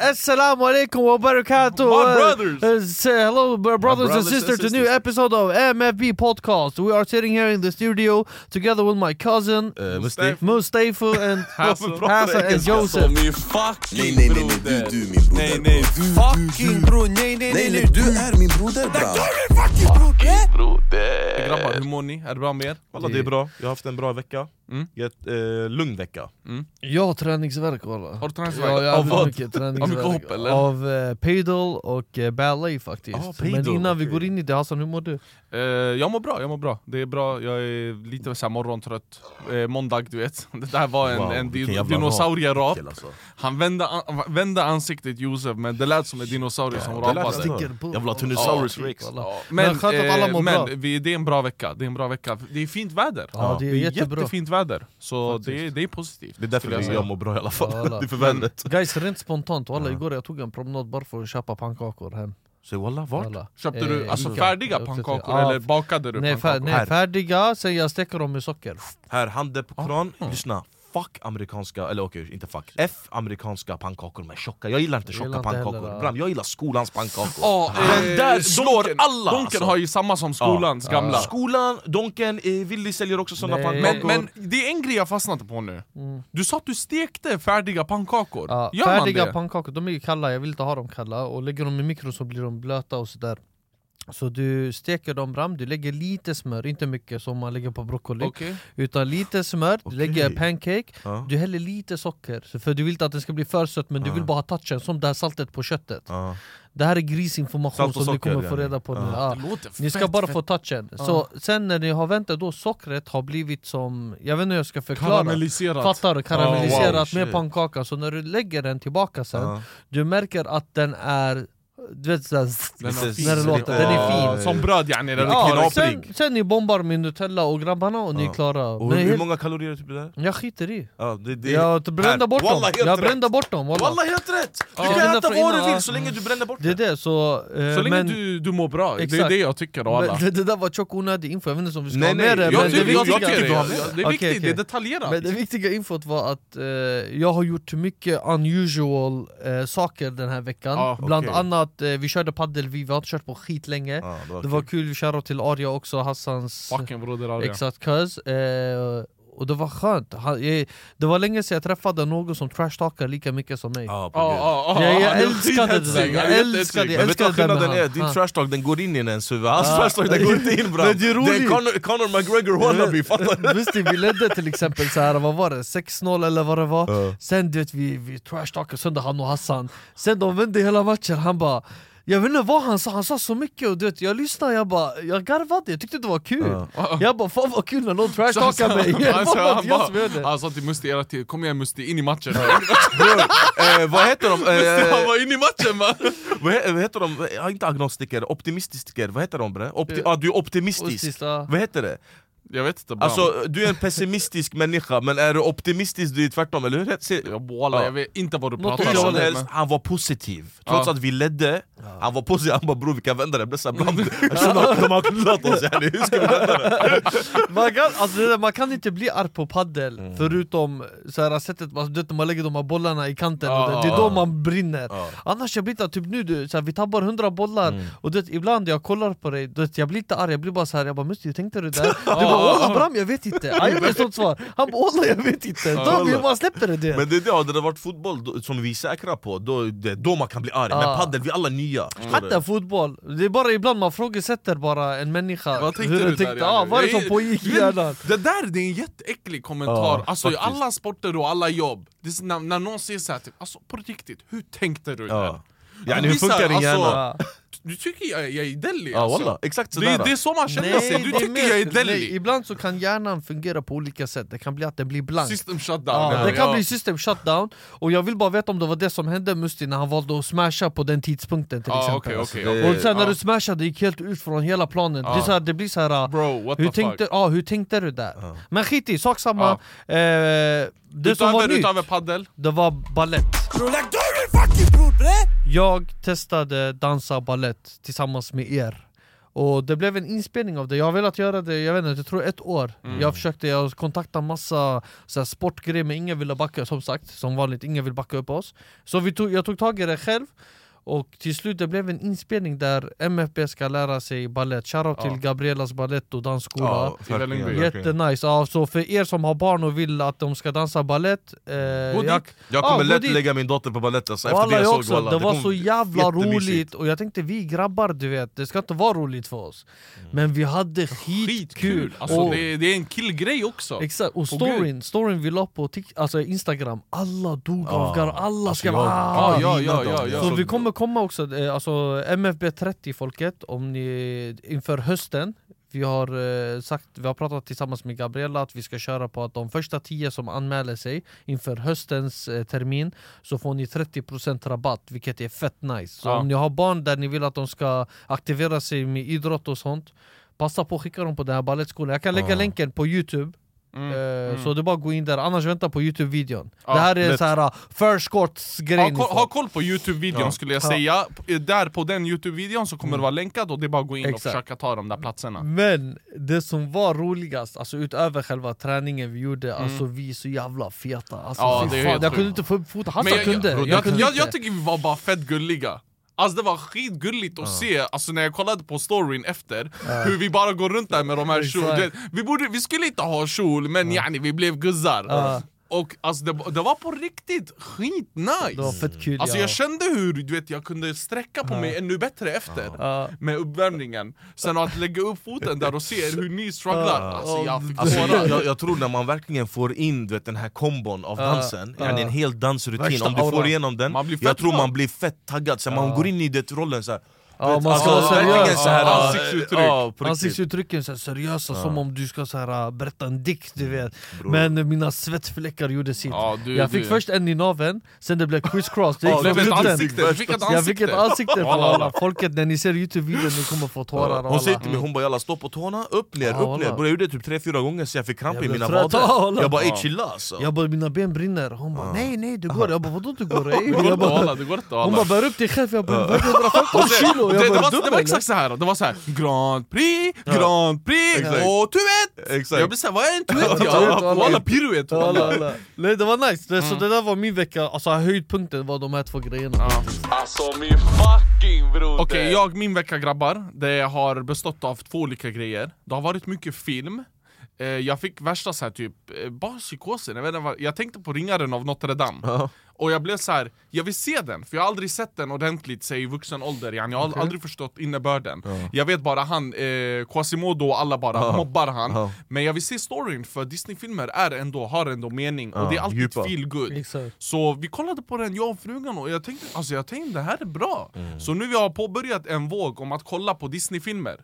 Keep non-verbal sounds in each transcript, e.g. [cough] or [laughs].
Assalamu alaikum wa barakatuh. My brothers. uh, say hello, bro- brothers, brothers and sisters, to a new episode of MFB podcast. We are sitting here in the studio together with my cousin Uh, Mustafa. Mustafa [laughs] and Hassan du and Joseph. min fucking Nej, nej, nej, nej, broder? du, du min broder. Nej, nej, du, fucking bror, nej, nej, Nej nej, du är min broder bra! Grabbar, hur mår ni? Är det bra med er? Walla, det är bra, jag har haft en bra vecka. Mm. Ett, eh, lugn vecka. Jag har träningsvärk walla. Har du träningsvärk? Ja, jag har Av vad? mycket. Av mycket hopp, eller? Av eh, padel och eh, ballet faktiskt. Ah, Men innan vi okej. går in i det Hassan, hur mår du? Eh, jag mår bra, jag mår bra. Det är bra, jag är lite så här morgontrött. Eh, måndag, du vet. [laughs] Det där var en, Wow, en vilken jävla dinosaurierap. rap, alltså. Han vände, an- vände ansiktet Josef, men det lät som en dinosaurie som det lät rapade. på. Jävla Tyrannosaurus Ja, Rex. Ja, Men Men, skönt att alla eh, mår men bra. vi, det är en bra vecka, det är en bra vecka. Det är fint väder. Ja, det är jättebra. jättefint väder. Så det är, det är positivt. Det är därför jag jag, mår bra i alla fall, alla. [laughs] det är för vädret Guys, rent spontant, walla, igår jag tog en promenad bara för att köpa pannkakor hem. Så walla, vart? Walla. Köpte Eh, du alltså Ica. färdiga pannkakor Ja, eller bakade du Nej, fär, pannkakor? nej Här. färdiga, sen jag steker dem med socker. Här, handen på kran, lyssna Fuck amerikanska, eller okej inte fuck F amerikanska pannkakor med tjocka, jag gillar inte Jag gillar tjocka inte pannkakor. Bram, jag gillar skolans pannkakor Ja, Den eh, där slår Donken- alla, Donken alltså. har ju samma som skolans Ja. gamla. Skolan, Donken, eh, Willy säljer också såna Nej. pannkakor Men, men det är en grej jag fastnade på nu. Du sa att du stekte färdiga pannkakor. Ja, Gör man färdiga det? pannkakor, de är ju kalla, jag vill inte ha dem kalla. Och lägger dem i mikron så blir de blöta och sådär. Så du steker dem bram, du lägger lite smör, inte mycket som man lägger på broccoli. Okej. Utan lite smör, du lägger pancake, Ja. du häller lite socker. För du vill inte att det ska bli för sött men du vill bara ha touchen, som det här saltet på köttet. Ja. Det här är grisinformation som ni socker, kommer få reda på nu. Ja. Det Ni ska fett, bara fett. få touchen. Så sen när ni har väntat då sockret har blivit som, jag vet inte hur jag ska förklara. Karamelliserat. Fattar du? Karamelliserat Oh, wow, med pannkaka, så när du lägger den tillbaka sen, du märker att den är... Du vet såhär, Den när det låter, den är fin. Som bröd yani. Den är knaprig. sen, sen ni bombar med Nutella och grabbarna och ni är klara. Och hur, hur helt- många kalorier är typ det där? Jag skiter i. Ja, det, det, Jag brände bort dem. Jag brände bort dem. Walla helt rätt! Du Ja. kan äta vad du vill så länge du bränner bort Det är det så... eh, Så länge men, du, du mår bra, det är det jag tycker av alla. men, det, där var tjock onödig info, jag vet inte om vi ska Nej, ha nej, med det. jag tycker, det, är viktigt, det är detaljerat. Men det viktiga infot var att eh, jag har gjort mycket unusual eh, saker den här veckan Ja, Bland okej. Annat, eh, vi körde padel, vi har inte kört på skit länge Ja, det var Det var kul. kul, shoutout till Arja också, Hassans Fucking broder Arja. exakt cuz eh, Och det var skönt, Han, jag, det var länge sedan jag träffade någon som trashtalkar lika mycket som mig Gud. ja, ja, Jag- jag älskade det där. Jag älskade det. Men vet du vad skillnaden är? Din Ja. trash talk den går in i ens huvud, hans Ja. trash talk den går inte in bra [laughs] Men det är är Conor, Conor McGregor wannabe, fattar [laughs] du? Visst vi ledde till exempel så här, vad var det? 6-0 eller vad det var Ja. Sen du vet vi, vi trashtalkade sönder han och Hassan Sen de vände hela matchen, han bara jag vet inte vad han sa, han sa så mycket och du vet, jag lyssnade jag bara, jag garvade, jag tyckte det var kul Ja. Jag bara fan vad kul när någon han trashtalkar mig! [laughs] han han gör det. Han sa till Musti hela tiden, kom igen Musti, in i matchen. [laughs] Bror, eh, vad heter de? [laughs] Han Eh, var inne i matchen va? vad, he, vad heter de? Inte agnostiker, optimistiker, vad heter de bre? Opti ah, du är optimistisk. Vad heter det? Jag vet inte. Alltså du är en pessimistisk [laughs] människa, men är du optimistisk du är tvärtom, eller hur? Se- Ja. jag vet inte vad du pratar om. helst, han var positiv Trots Ja. att vi ledde, Han var sig, han bara bror vi kan vända det, såhär bland [laughs] de har knullat oss yani, hur ska vi vända det? [laughs] man, kan, alltså, det där, man kan inte bli arg på paddel Mm. förutom så här, sättet man, du man lägger de här bollarna i kanten, och Ja, det, det är då man brinner Ja. Annars jag blir inte, typ nu du, så här, vi tappar hundra bollar Mm. och du vet, ibland jag kollar på dig, du vet, jag blir inte arg, jag blir bara så här, jag bara 'Musti, tänkte du där?' Du 'Wallah Bram, jag vet inte' Han mig ett sånt svar, han bara 'Wallah, jag vet inte' Då man släpper det, det. Men det är det, hade det varit fotboll som vi är säkra på, då, det då man kan bli arg. Men Ja. paddel, vi är alla nya. Förstår Hatta fotboll, det är bara ibland man frågesätter bara en människa Vad tänkte hur du där, tänkte, yani? ah, vad är det som pågick i hjärnan? Det där det är en jätteäcklig kommentar, Ja, alltså i alla sporter och alla jobb. När, någon säger såhär, typ, alltså på riktigt, hur tänkte du där? Ja. Det hur funkar din alltså, hjärna? Du tycker jag, jag är dellig Ja alltså. walla, exakt det, sådär det är så man känner sig, du tycker mer- jag är nej, dellig Ibland så kan hjärnan fungera på olika sätt, det kan bli att den blir blank System shutdown Ja, ja, det kan ja. bli system shutdown, och jag vill bara veta om det var det som hände Musti när han valde att smasha på den tidpunkten till Ja, exempel okej, det- okej. Och sen när du smashade, det gick helt ut från hela planen Ja. det, är så här, det blir så här. Bro, what hur the tänkte, fuck ja, hur tänkte du där? Ja. Men skit i, sak samma eh, Det som var Utöver, nytt, utöver paddel, det var ballett. Jag testade dansa ballett tillsammans med er. Och det blev en inspelning av det, jag har velat göra det, jag vet inte, jag tror ett år. Mm. Jag försökte, jag kontaktade massa så här, sportgrejer men ingen ville backa, som sagt, som vanligt, ingen vill backa upp oss. Så vi tog, jag tog tag i det själv och till slut det blev en inspelning där MFB ska lära sig ballett, shoutout Ja. till Gabrielas ballett och dansskola Ja. Jättenice, ja, så för er som har barn och vill att de ska dansa ballett eh, jag. Jag Ja, kommer lätt dit. lägga min dotter på balett alltså, efter det jag såg också, walla. det var så jävla roligt och jag tänkte vi grabbar du vet, det ska inte vara roligt för oss Men vi hade skitkul! skitkul! Alltså, och, det, är- det är en killgrej också Exakt, och storyn, storyn vi la på alltså Instagram, alla dog av garv, alla Alltså, skrev ah! Ja, ja, ja. Så vi det. kommer komma också, eh, alltså MFB 30 folket, om ni, inför hösten vi har eh, sagt, vi har pratat tillsammans med Gabriella att vi ska köra på att de första 10 som anmäler sig inför höstens eh, termin så får ni 30% rabatt, vilket är fett nice. Så Ja. om ni har barn där ni vill att de ska aktivera sig med idrott och sånt Passa på att skicka dem på den här balettskolan, jag kan lägga Ja. länken på youtube Mm, eh, mm. Så är bara gå in där, annars vänta på youtube-videon Ja, Det här är lätt. så här förskottsgrej ha, ni koll, får. ha koll på youtube-videon Ja. skulle jag Ja. säga, där på den youtube-videon så kommer det vara länkat och det är bara att gå in och Exakt. försöka ta de där platserna Men det som var roligast, alltså utöver själva träningen vi gjorde, alltså vi är så jävla feta alltså, Mm. Ja, det är fan, Jag kunde inte få upp foten, Hassan kunde, jag, jag, jag, jag, jag tycker vi var bara fett gulliga Alltså det var skitgulligt att se, alltså när jag kollade på storyn efter, hur vi bara går runt där med de här kjol, vi, borde, vi skulle inte ha kjol men yani vi blev guzzar. Och alltså det, det var på riktigt skitnice! Det var fett kul Alltså ja. jag kände hur du vet, jag kunde sträcka på mig ännu bättre efter Ja. med uppvärmningen Sen att lägga upp foten där och se hur ni strugglar, alltså jag fick Alltså, jag, jag, tror när man verkligen får in du vet, den här kombon av Ja, dansen, ja. en hel dansrutin, Värsta om du får igenom den, Man blir jag tror man blir fett taggad, så man går in i det rollen så här. Ja, man ska alltså, vara seriös. så här, Ja, ansiktsuttryck. Ja. Ansiktsuttrycken så här, seriösa, som om du ska så här, berätta en dikt du vet. Bror. Men mina svettfläckar gjorde sitt. Ja, du- Jag fick du- först en i naveln, sen det blev criss cross, det Ja, du fick ett Jag fick ett ansikte! på alla. Folket, när ni ser youtube-videon ni kommer få tårar Hon säger till mig, hon bara jalla stå på tårna, upp ner, Ja, upp ner. Bror, Jag gjorde det typ 3-4 gånger så jag fick kramp Jag i mina ja, vader. Jag bara ey Ja. chilla alltså. Jag bara mina ben brinner, hon bara nej nej det går, jag bara vadå det går? [laughs] Jag hon bara bär upp dig själv, jag bara väger 115 kilo, det, jag det, bara var, det var eller? exakt så här. det var så här Grand Prix, Grand Prix Exakt. och tuett! Exakt. Jag blev såhär, vad är en tuett? Tuett, Ja, alla- Walla piruett! Nej det var nice, det, så Mm. det där var min vecka, alltså höjdpunkten var de här två grejerna Ja. Alltså min fucking broder! Okej, jag, min vecka grabbar, det har bestått av två olika grejer Det har varit mycket film Eh, Jag fick värsta så här, typ, eh, bara psykosen, jag, vet inte vad, jag tänkte på Ringaren av Notre Dame Ja. Och jag blev så här, jag vill se den, för jag har aldrig sett den ordentligt säg, i vuxen ålder, yani. jag har Okej. aldrig förstått innebörden Jag vet bara han, eh, Quasimodo och alla bara mobbar han Ja. Men jag vill se storyn, för Disney-filmer är ändå, har ändå mening, och Ja, det är alltid djupa. feel good Exakt. så vi kollade på den, jag och frugan, och jag tänkte alltså jag tänkte det här är bra Så nu vi har påbörjat en våg om att kolla på Disney-filmer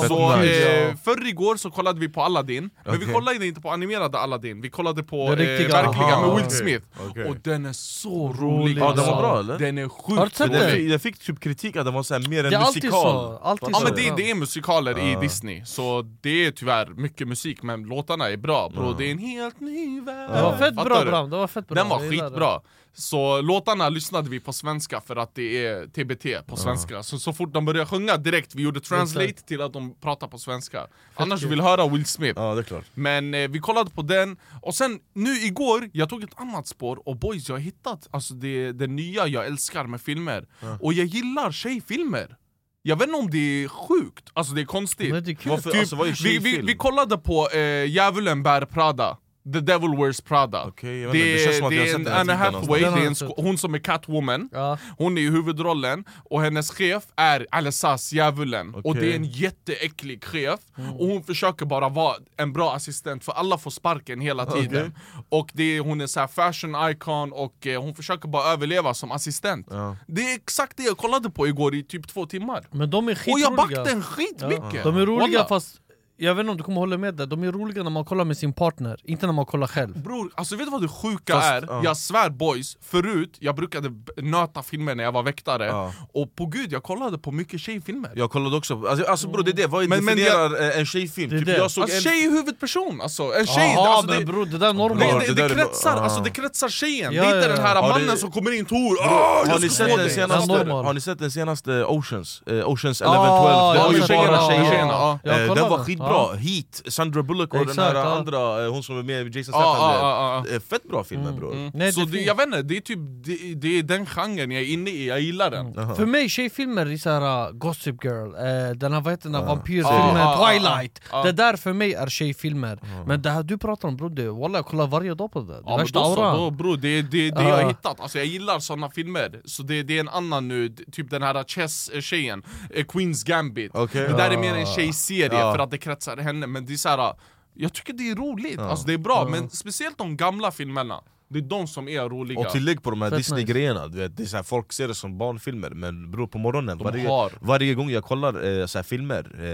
Fan, Så nice. eh, förr igår så kollade vi på Aladdin, men vi kollade inte på animerade Aladdin, vi kollade på eh, riktiga. verkliga Aha, med Will. Smith. Okej. Och den är så Rolig, Ja den var bra eller? Den är sjukt rolig fick, jag fick typ kritik att den var så här, mer en Det är alltid musikal så, alltid Ja så. men det, det är musikaler i Ja. Disney, så det är tyvärr mycket musik men låtarna är bra bro, Ja. det är en helt ny värld Det var fett Fattar bra? Bram, det var fett bra Den var skitbra Så låtarna lyssnade vi på svenska för att det är TBT på svenska. Så så fort de började sjunga direkt, vi gjorde translate Exakt. till att de pratar på svenska. Annars kul. vill höra Will Smith. Ja det är klart. Men eh, vi kollade på den, och sen nu igår, jag tog ett annat spår. Och boys jag har hittat alltså det, det nya jag älskar med filmer. Och jag gillar tjejfilmer. Jag vet inte om det är sjukt, alltså det är konstigt. Men det är kul. Varför, Typ, alltså vad är vi, vi, vi kollade på eh, Djävulen bär Prada The Devil Wears Prada. Inte, Det, det det är en Anna Hathaway, det är en hon som är Catwoman. Ja. Hon är i huvudrollen, och hennes chef är Alessas Djävulen. Och Okej. det är en jätteäcklig chef, och hon försöker bara vara en bra assistent för alla får sparken hela tiden. Och det hon är så här fashion icon och eh, hon försöker bara överleva som assistent. Ja. Det är exakt det jag kollade på igår i typ två timmar. Men de är Och skitroliga. jag backade skitmycket! De är roliga Wallah. fast, jag vet inte om du kommer hålla med där, de är roliga när man kollar med sin partner, inte när man kollar själv Bror, alltså vet du vad det sjuka Fast, är? ja. Jag svär boys, förut jag brukade nöta filmer när jag var väktare Ja. Och på gud, jag kollade på mycket tjejfilmer Jag kollade också, alltså, alltså bror det är det, vad Men- men definierar eh, en tjejfilm? Det är Typ, det. jag såg Alltså en... tjej är huvudperson, alltså en tjej, Jaha, alltså, men det, bror det där är det, normalt det, det det, kretsar, alltså det kretsar tjejen, Ja, det är inte ja, den här mannen ni- som kommer in Tor, ah, Har jag ni sett den senaste, normal. har ni sett den senaste Oceans? Eh, Oceans 11, 12? Ah, det var ju men bara tjejerna. Jag Eh. Den var skitbra, Ja. Heat, Sandra Bullock och den Exakt, här ja. andra, eh, hon som är med i Jason Ja, Statham ja, ja. Eh, Fett bra filmer bror Mm. Nej, så det jag vet inte, det är typ det, det är den genren jag är inne i, jag gillar den Jaha. För mig, tjejfilmer är såhär uh, Gossip Girl, uh, den här, vad heter den här Ja. vampyrfilmen, Ja, ja, Twilight. Det där för mig är tjejfilmer Men det här du pratar om bror, det- wallah jag kollar varje dag på det, det Ja, värsta auran då, bro, det är det, det Ja. jag har hittat, alltså, jag gillar såna filmer Så det, det är en annan nu, typ den här Chess-tjejen, eh, Queens Gambit Okej. Det där är mer en tjejserie för att det kretsar henne, men det är så här, jag tycker det är roligt, alltså, det är bra, men speciellt de gamla filmerna Det är de som är roliga Och tillägg på de här Disney-grejerna, är här, folk ser det som barnfilmer men bror på morgonen, De varje, har. varje gång jag kollar eh, så här, filmer, eh,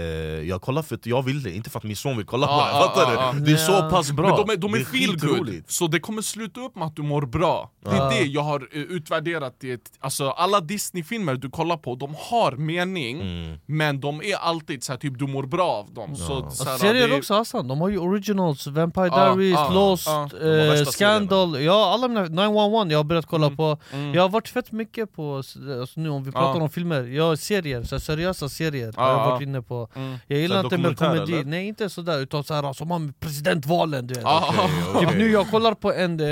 jag kollar för att jag vill det, inte för att min son vill kolla på Ja, det, ja, fattar ja, du? ja. Det är så Ja. pass bra, Men de är, de är Det feel good, skitroligt. så det kommer sluta upp med att du mår bra Det är Ja. det jag har eh, utvärderat det. Alltså alla Disney-filmer du kollar på, de har mening Mm. Men de är alltid så här, typ du mår bra av dem så, så Alltså, serier det är- också Hassan, de har ju originals, Vampire Ja, Diaries, ja, Lost, ja. Eh, Scandal, ja alla mina 911 jag har börjat kolla Mm, på mm. Jag har varit fett mycket på, alltså nu om vi pratar Ja. om filmer, ja serier, så seriösa serier har jag ja. varit inne på Mm. Jag gillar inte mer komedi, eller? nej inte sådär utan såhär som har med presidentvalen du vet Ah, [laughs] Okej, Typ okej. nu jag kollar på en, eh,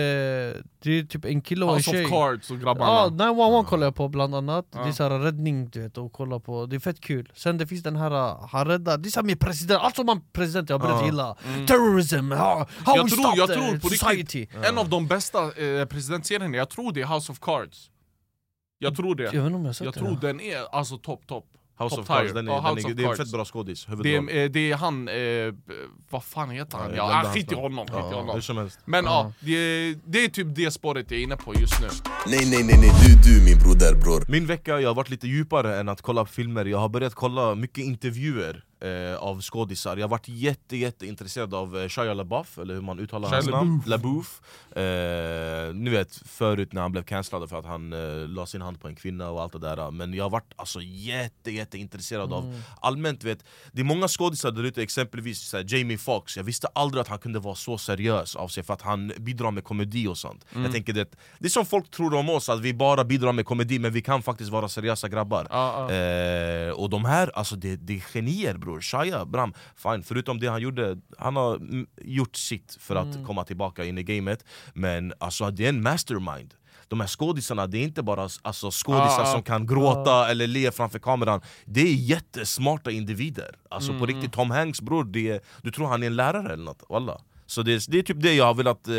det är typ en kille och en House tjej of Cards och grabbarna Ja, 911 kollar jag på bland annat, det är såhär räddning du vet, och kolla på, det är fett kul Sen det finns den här, uh, han räddar, det är såhär med president, allt som man president jag har börjat Ja. gilla Mm. Terrorism, how, how jag we tror, stop jag the tror på society riktigt, en av de bästa eh, presidentserierna, jag tror det är House of Cards. Jag tror det, Jag vet inte om jag har sett jag det tror den är alltså topp topp. House Top of Cards, den är, Ja, den är, det är en fett bra skådis, det är, eh, det är han, eh, vad fan heter han? Ja, glömde ah, skit i honom, skit i Ja, honom. som helst. Men Ja. ja, det, det är typ det spåret jag är inne på just nu. Nej nej nej nej, du du min broder bror. Min vecka, jag har varit lite djupare än att kolla på filmer. Jag har börjat kolla mycket intervjuer eh, av skådisar. Jag har varit jätte, jätte intresserad av eh, Shia LaBeouf, eller hur man uttalar Shia hans namn. LaBeouf. Eh, Nu vet, förut när han blev cancellad för att han eh, la sin hand på en kvinna och allt det där. Men jag har varit alltså jätte, jätte intresserad av Allmänt vet, det är många skådisar där ute, exempelvis så här, Jamie Foxx. Jag visste aldrig att han kunde vara så seriös av sig för att han bidrar med komedi och sånt. Jag tänker det, det är som folk tror om oss, att vi bara bidrar med komedi men vi kan faktiskt vara seriösa grabbar. Ja, ja. Eh, och de här, alltså det, det är genier bror, Shia, Bram, fine, förutom det han gjorde, han har mm, gjort sitt för att komma tillbaka in i gamet. Men alltså det är en mastermind. De här skådisarna, det är inte bara alltså, skådisar Ah, ah. som kan gråta eller le framför kameran. Det är jättesmarta individer. Alltså på riktigt, Tom Hanks bror, det är, du tror han är en lärare eller något, walla. Så det, är- det är typ det jag har velat eh,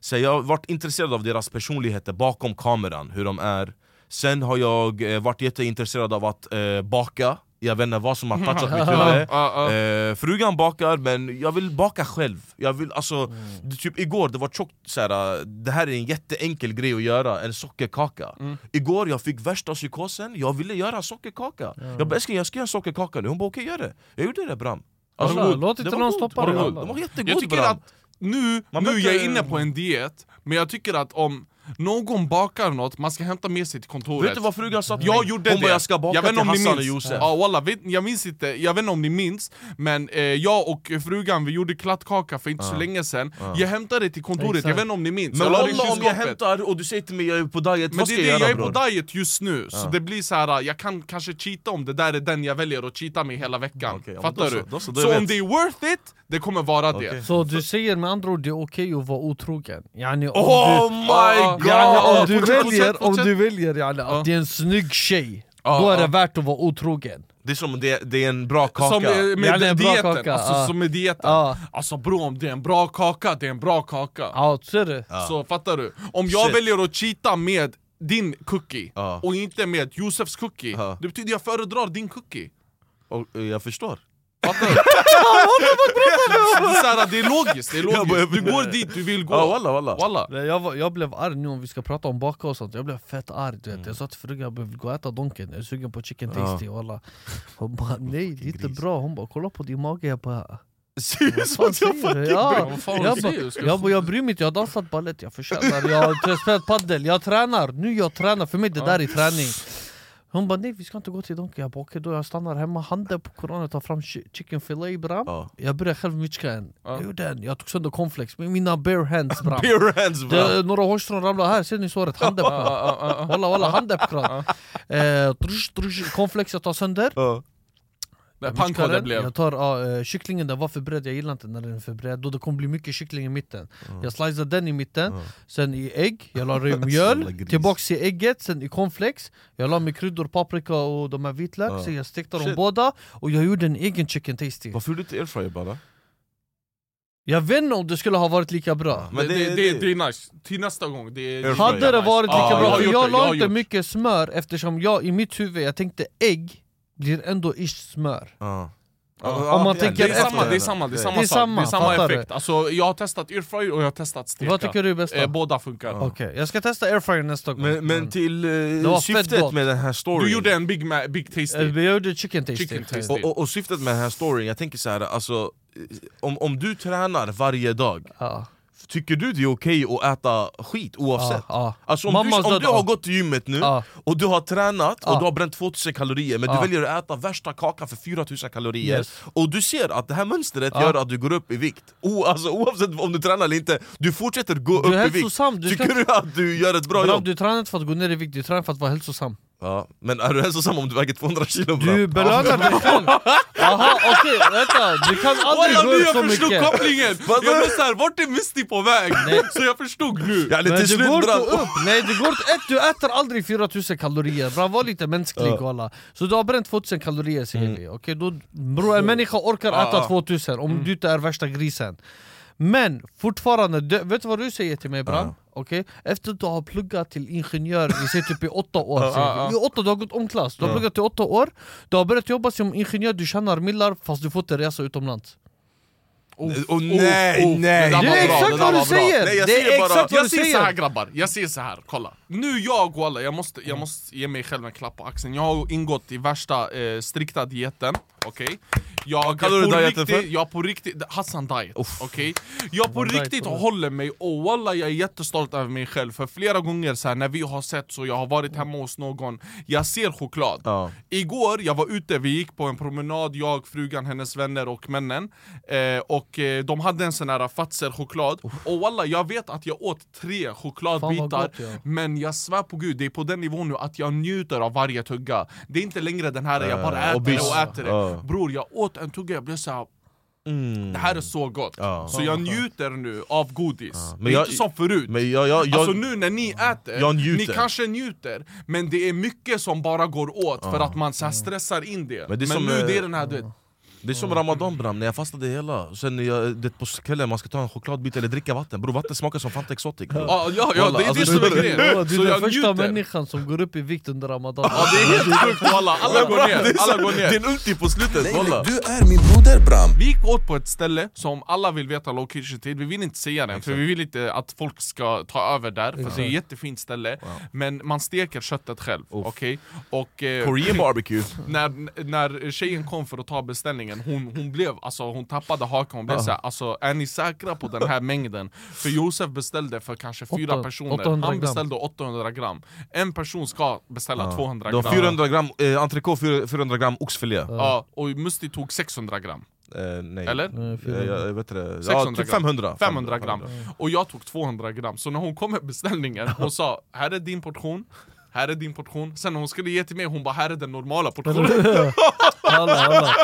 säga, jag har varit intresserad av deras personligheter bakom kameran, hur de är. Sen har jag eh, varit jätteintresserad av att eh, baka Jag vet inte vad som har [laughs] touchat mitt huvud. Eh, Frugan bakar men jag vill baka själv. Jag vill, alltså, Mm. det, typ Igår det var tjockt såhär, det här är en jätteenkel grej att göra, en sockerkaka. Mm. Igår jag fick värsta psykosen, jag ville göra sockerkaka. Jag bara älskling jag ska göra en sockerkaka nu, hon bara okej gör det. Jag gjorde det Bram. Alltså, god. låt inte någon god. stoppa dig, Jag tycker Bram. att nu, Man nu jag är inne på en diet, men jag tycker att om någon bakar något, man ska hämta med sig till kontoret Vet du vad frugan sa till Jag mig? gjorde Hon det! bara jag ska baka jag vet till inte om ni Hassan och minns. Josef Ja, walla, vet, jag minns inte, jag vet inte om ni minns, men eh, jag och frugan vi gjorde kladdkaka för inte så länge sedan Jag hämtade det till kontoret, Exakt. jag vet inte om ni minns Men Jag la det i walla om jag kylskåpet. hämtar och du säger till mig jag är på diet, Men vad det ska är det, jag jag göra är på bror? diet just nu, så det blir så här. jag kan kanske cheata om det där är den jag väljer att cheata med hela veckan Okej, ja, men Fattar då så, du? då så, då jag om det är worth it, det kommer vara Okej. det Så du säger med andra ord det är okej att vara otrogen? Yani om Oh du, my Ja, god! yani om du fortsätt, väljer, fortsätt, om du väljer yani, Ja. att det är en snygg tjej, Ja, då är det ja. värt att vara otrogen Det är som det, det är en bra kaka Som Ja, med en bra dieten, kaka, alltså ja. som med dieten Ja. Alltså bror om det är en bra kaka, det är en bra kaka Ja, så det. Så fattar du? Om jag Shit. väljer att cheata med din cookie, Ja. och inte med Josefs cookie, Ja. det betyder jag föredrar din cookie och, eh, Jag förstår Fattar du? [laughs] det, är så här, det är logiskt, det är logiskt. Du går dit du vill gå. Ja walla walla. Walla. Jag, var, jag blev arg nu om vi ska prata om baka och sånt, jag blev fett arg du vet. Mm. Jag sa till frugan jag vill gå och äta Donken, jag är sugen på chicken tasty walla. Hon bara nej det är inte bra, hon bara kolla på din mage. Jag bara Seriöst Vad att jag fucking Ja, jag bryr mig inte, jag har dansat balett, jag förtjänar, jag har spelat padel, jag tränar, nu jag tränar, för mig det där är träning Hon bara nej vi ska inte gå till Donken, jag bara okej då jag stannar hemma, handen på koranen, tar fram chi- chicken fillet bram Ja. Jag började själv mitchka en, Ja. jag gjorde en, jag tog sönder cornflakes. Med mina bare hands bram [laughs] Bare hands bra! det, Några hårstrån ramlade här, ser ni såret? Handen på Walla walla, handen på kran eh, trush, trush, Cornflakes jag tar sönder Mixar den, blev Jag tar eh, kycklingen, den var för bred, jag gillar inte när den är för bred Då det kommer bli mycket kyckling i mitten. Jag slicear den i mitten, Ja. sen i ägg, jag la [laughs] i mjöl. Tillbaks i ägget, sen i cornflakes. Jag la med kryddor, paprika och de här vitlök Ja. Så jag stekte dem båda. Och jag gjorde en egen chicken tasty. Varför gjorde du inte airfryer bara? Jag vet inte om det skulle ha varit lika bra. Men det, det- det, det, är nice, till nästa gång det är. Hade det varit lika jag bra, jag jag la har inte mycket smör eftersom jag i mitt huvud, jag tänkte ägg blir ändå ish smör. Ja. Ja. Om man det- tänker det, är samma, det är samma, det är samma Det är sak, samma, det är samma effekt. Alltså, Jag har testat airfryer och jag har testat steka Vad tycker du är bäst då? eh, Båda funkar. Okej, jag ska testa airfryer nästa gång. Men, men till Det eh, syftet med den här storyn. Du gjorde en big, ma- big tasty. Eh, Vi gjorde chicken tasty. Chicken tasty. och, och, och syftet med den här storyn, jag tänker så här, alltså eh, om, om du tränar varje dag, Ja, tycker du det är okej att äta skit oavsett? ja, ja. Alltså om Mammas du, om död, du har gått till gymmet nu, Ja. och du har tränat och du har bränt 2000 kalorier men du väljer att äta värsta kakan för 4000 kalorier Yes. Och du ser att det här mönstret gör att du går upp i vikt o, alltså, Oavsett om du tränar eller inte, du fortsätter gå Du upp i vikt du Tycker du att du gör ett bra Bram, jobb? du tränar inte för att gå ner i vikt, du tränar för att vara hälsosam Ja. Men är du hälsosam om du väger 200 kilo bra? Du belönar dig [laughs] själv! Jaha okej, vänta, du kan aldrig gå nu upp jag så förstod mycket kopplingen! Jag blev såhär, vart är Misty på väg? Nej. Så jag förstod nu! Ja, Men slut går inte bra. upp, nej det går ett, du äter aldrig 4000 kalorier, bra var lite mänsklig Ja. walla Så du har bränt 2000 kalorier säger vi, okej då Bror en människa orkar äta ja. 2000 om du inte är värsta grisen Men fortfarande, du, vet du vad du säger till mig Bram? Ja. Okej? Efter att du har pluggat till ingenjör, vi säger typ i åtta år [laughs] ja, vi. I åtta, du har gått omklass, du har Ja. pluggat i åtta år Du har börjat jobba som ingenjör, du tjänar millar fast du får inte resa utomlands Åh, nej, nej. Det Det var är bra, exakt det vad du bra. säger! Nej, jag det säger bara- Jag säger så här grabbar, jag säger så här. kolla Nu jag walla, jag måste, jag måste ge mig själv en klapp på axeln Jag har ingått i värsta eh, strikta dieten, okej? Jag kallar du på riktigt? Jag på riktigt, Hassan diet, okej? Jag på riktigt håller mig, och walla jag är jättestolt över mig själv För flera gånger så här, när vi har sett så, jag har varit hemma hos någon Jag ser choklad Ja. Igår, jag var ute, vi gick på en promenad, jag, frugan, hennes vänner och männen eh, Och eh, de hade en sån här Fazer-choklad Och walla, jag vet att jag åt tre chokladbitar gott, ja. Men jag svär på gud, det är på den nivån nu att jag njuter av varje tugga Det är inte längre den här, jag bara Eh, äter det och äter det Ja. Bror, jag åt en tugga, jag blev såhär Mm. det här är så gott, Ja. så jag njuter nu av godis. Men Det är jag- inte som förut. Men jag, jag, jag, Alltså nu när ni äter, ni kanske njuter Men det är mycket som bara går åt för att man så stressar in det. Men det är Men nu eh, det är den här du vet Det är som ramadan bram, när jag fastade hela. Sen när jag, det på kvällen man ska ta en chokladbit eller dricka vatten. Bror vatten smakar som Fanta Exotic. Bror. Ja, ja, ja det är det Alltså, som är det- grejen. Du Så är den jag första människan som går upp i vikt under ramadan. Ja det är helt sjukt walla, alla går Det ner, alla går Det är ner en ulti på slutet walla. du är min broder Bram. Vi gick åt på ett ställe som alla vill veta location till, vi vill inte säga den för vi vill inte att folk ska ta över där För det är ett jättefint ställe. Men man steker köttet själv, okej? Och eh, Korean barbecue. när, när tjejen kom för att ta beställningen, hon, hon blev, alltså hon tappade hakan, hon blev såhär alltså är ni säkra på den här mängden? För Josef beställde för kanske fyra personer, 800 han beställde 800 gram. En person ska beställa 200 De gram. 400 gram eh, entrecote, 400 gram oxfilé. Ja, och Musti tog 600 gram, eh, Nej. Eller? Eh, jag, jag vet det. Ja, 600 typ gram. 500 500 gram. Och jag tog 200 gram, så när hon kom med beställningen, hon sa 'Här är din portion' här är din portion, sen när hon skulle ge till mig, hon bara 'Här är den normala [laughs] portionen' alla, alla.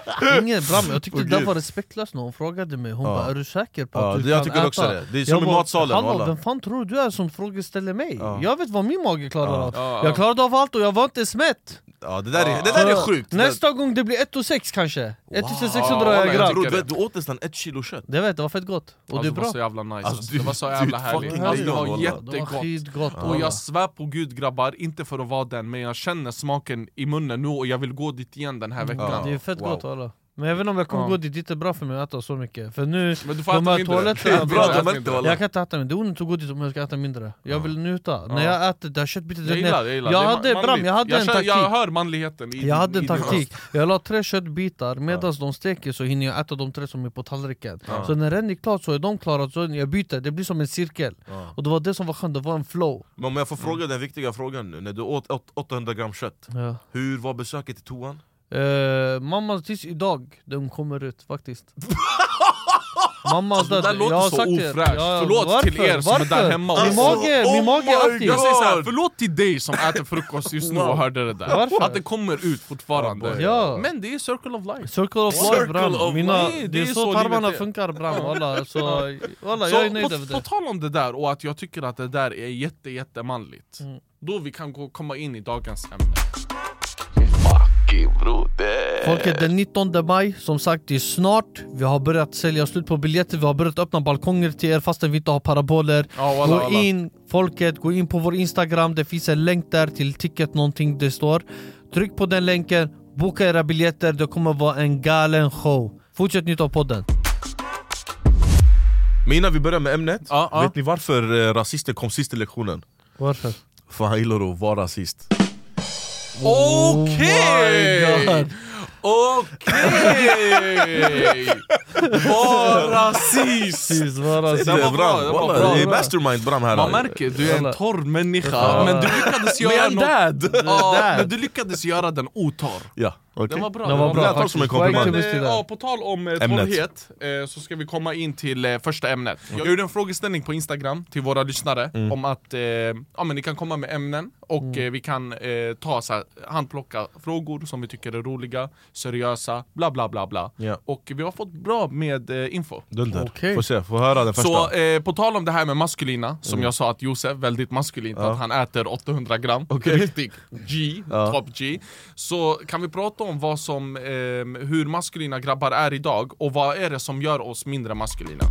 Ingen, bram, jag tyckte det där var respektlöst när hon frågade mig Hon Ja. bara 'Är du säker på Ja, att det- du jag kan tycker äta?' också det. Det är Jag som i bara, matsalen, "Hallå, walla." Vem fan tror du är som frågeställer mig? Ja. Jag vet vad min mage klarar Ja. av Ja, ja. Jag klarade av allt och jag var inte smätt Ja, det, där är, det där är sjukt! Nästa gång det blir 1 och 6 kanske. 1600 Ja, jag gram Bror, du, vet, du åt nästan ett kilo kött. Det vet, det var fett gott. Och det Alltså, är det var så bra jävla nice, Alltså, alltså, du- det var så jävla härligt. alltså, Det var walla. Det var jättegott. Och jag svär på gud grabbar, inte för att vara den, men jag känner smaken i munnen nu och jag vill gå dit igen den här veckan. Det är fett Wow. gott alla Men jag vet inte om jag kommer Ja. gå dit, det är inte bra för mig att äta så mycket. För nu, Men du får de här mindre. toaletterna bra, mindre. Jag kan inte äta men det är onödigt att gå dit om jag ska äta mindre. Jag vill njuta, när jag äter det här köttbitet Jag gillar, jag gillar. Jag hade. Bram, jag hade jag en taktik Jag hör manligheten i Jag hade en taktik, jag la tre köttbitar. Medan de steker så hinner jag äta de tre som är på tallriken. Så när den är klar så är de klara, så jag byter, det blir som en cirkel. Och det var det som var skönt, det var en flow. Men om jag får fråga den viktiga frågan nu, när du åt åt 800 gram kött. Ja. Hur var besöket i toan? Eh, mamma tills idag, de kommer ut faktiskt. [laughs] Mamma Alltså, det där låter så ofräscht. Förlåt till er som är där hemma Min också. mage, min Oh mage är aktiv. Jag säger såhär, förlåt till dig som äter frukost just nu och hörde det där. Varför? Att det kommer ut fortfarande. Ja. Men det är circle of life. Circle of Circle life bram, of Mina, life. det Det är så så tarmarna funkar bram. [laughs] Walla, så walla, Så jag är nöjd på, över på det tal om det där och att jag tycker att det där är jätte jättemanligt. Mm. Då vi kan gå, komma in i dagens ämne Fucking broder. Folket den 19 maj, som sagt det är snart. Vi har börjat sälja slut på biljetter, vi har börjat öppna balkonger till er fastän vi inte har paraboler. Ja, walla, Gå walla. in, folket, gå in på vår instagram, det finns en länk där till ticket någonting det står. Tryck på den länken, boka era biljetter, det kommer vara en galen show. Fortsätt njuta av podden. Men innan vi börjar med ämnet, Ja, ja. vet ni varför eh, rasister kom sist i lektionen? Varför? För han gillar att vara rasist Okej! Oh God. Okej! [laughs] Var rasist! Precis, vara Det är mastermind Bram här Man märker, du är en torr människa, men du lyckades göra Men något... dad! Ja, Dad. men du lyckades göra den otorr Ja, okej Det var bra, Det var bra som en komplimang. Men, eh, ja, på tal om eh, Ämnet. torrhet eh, så ska vi komma in till eh, första ämnet Jag gjorde en frågeställning på Instagram till våra lyssnare Mm. om att eh, ja, men ni kan komma med ämnen och Mm. eh, vi kan eh, ta så här, handplocka frågor som vi tycker är roliga, seriösa, bla bla bla bla Ja. Och vi har fått bra med eh, info Dunder, Okej. får se, får höra den första så eh, på tal om det här med maskulina, som jag sa att Josef, väldigt maskulint, att han äter 800 gram, Okej. riktig G, Ja. top G Så kan vi prata om vad som, eh, hur maskulina grabbar är idag, och vad är det som gör oss mindre maskulina?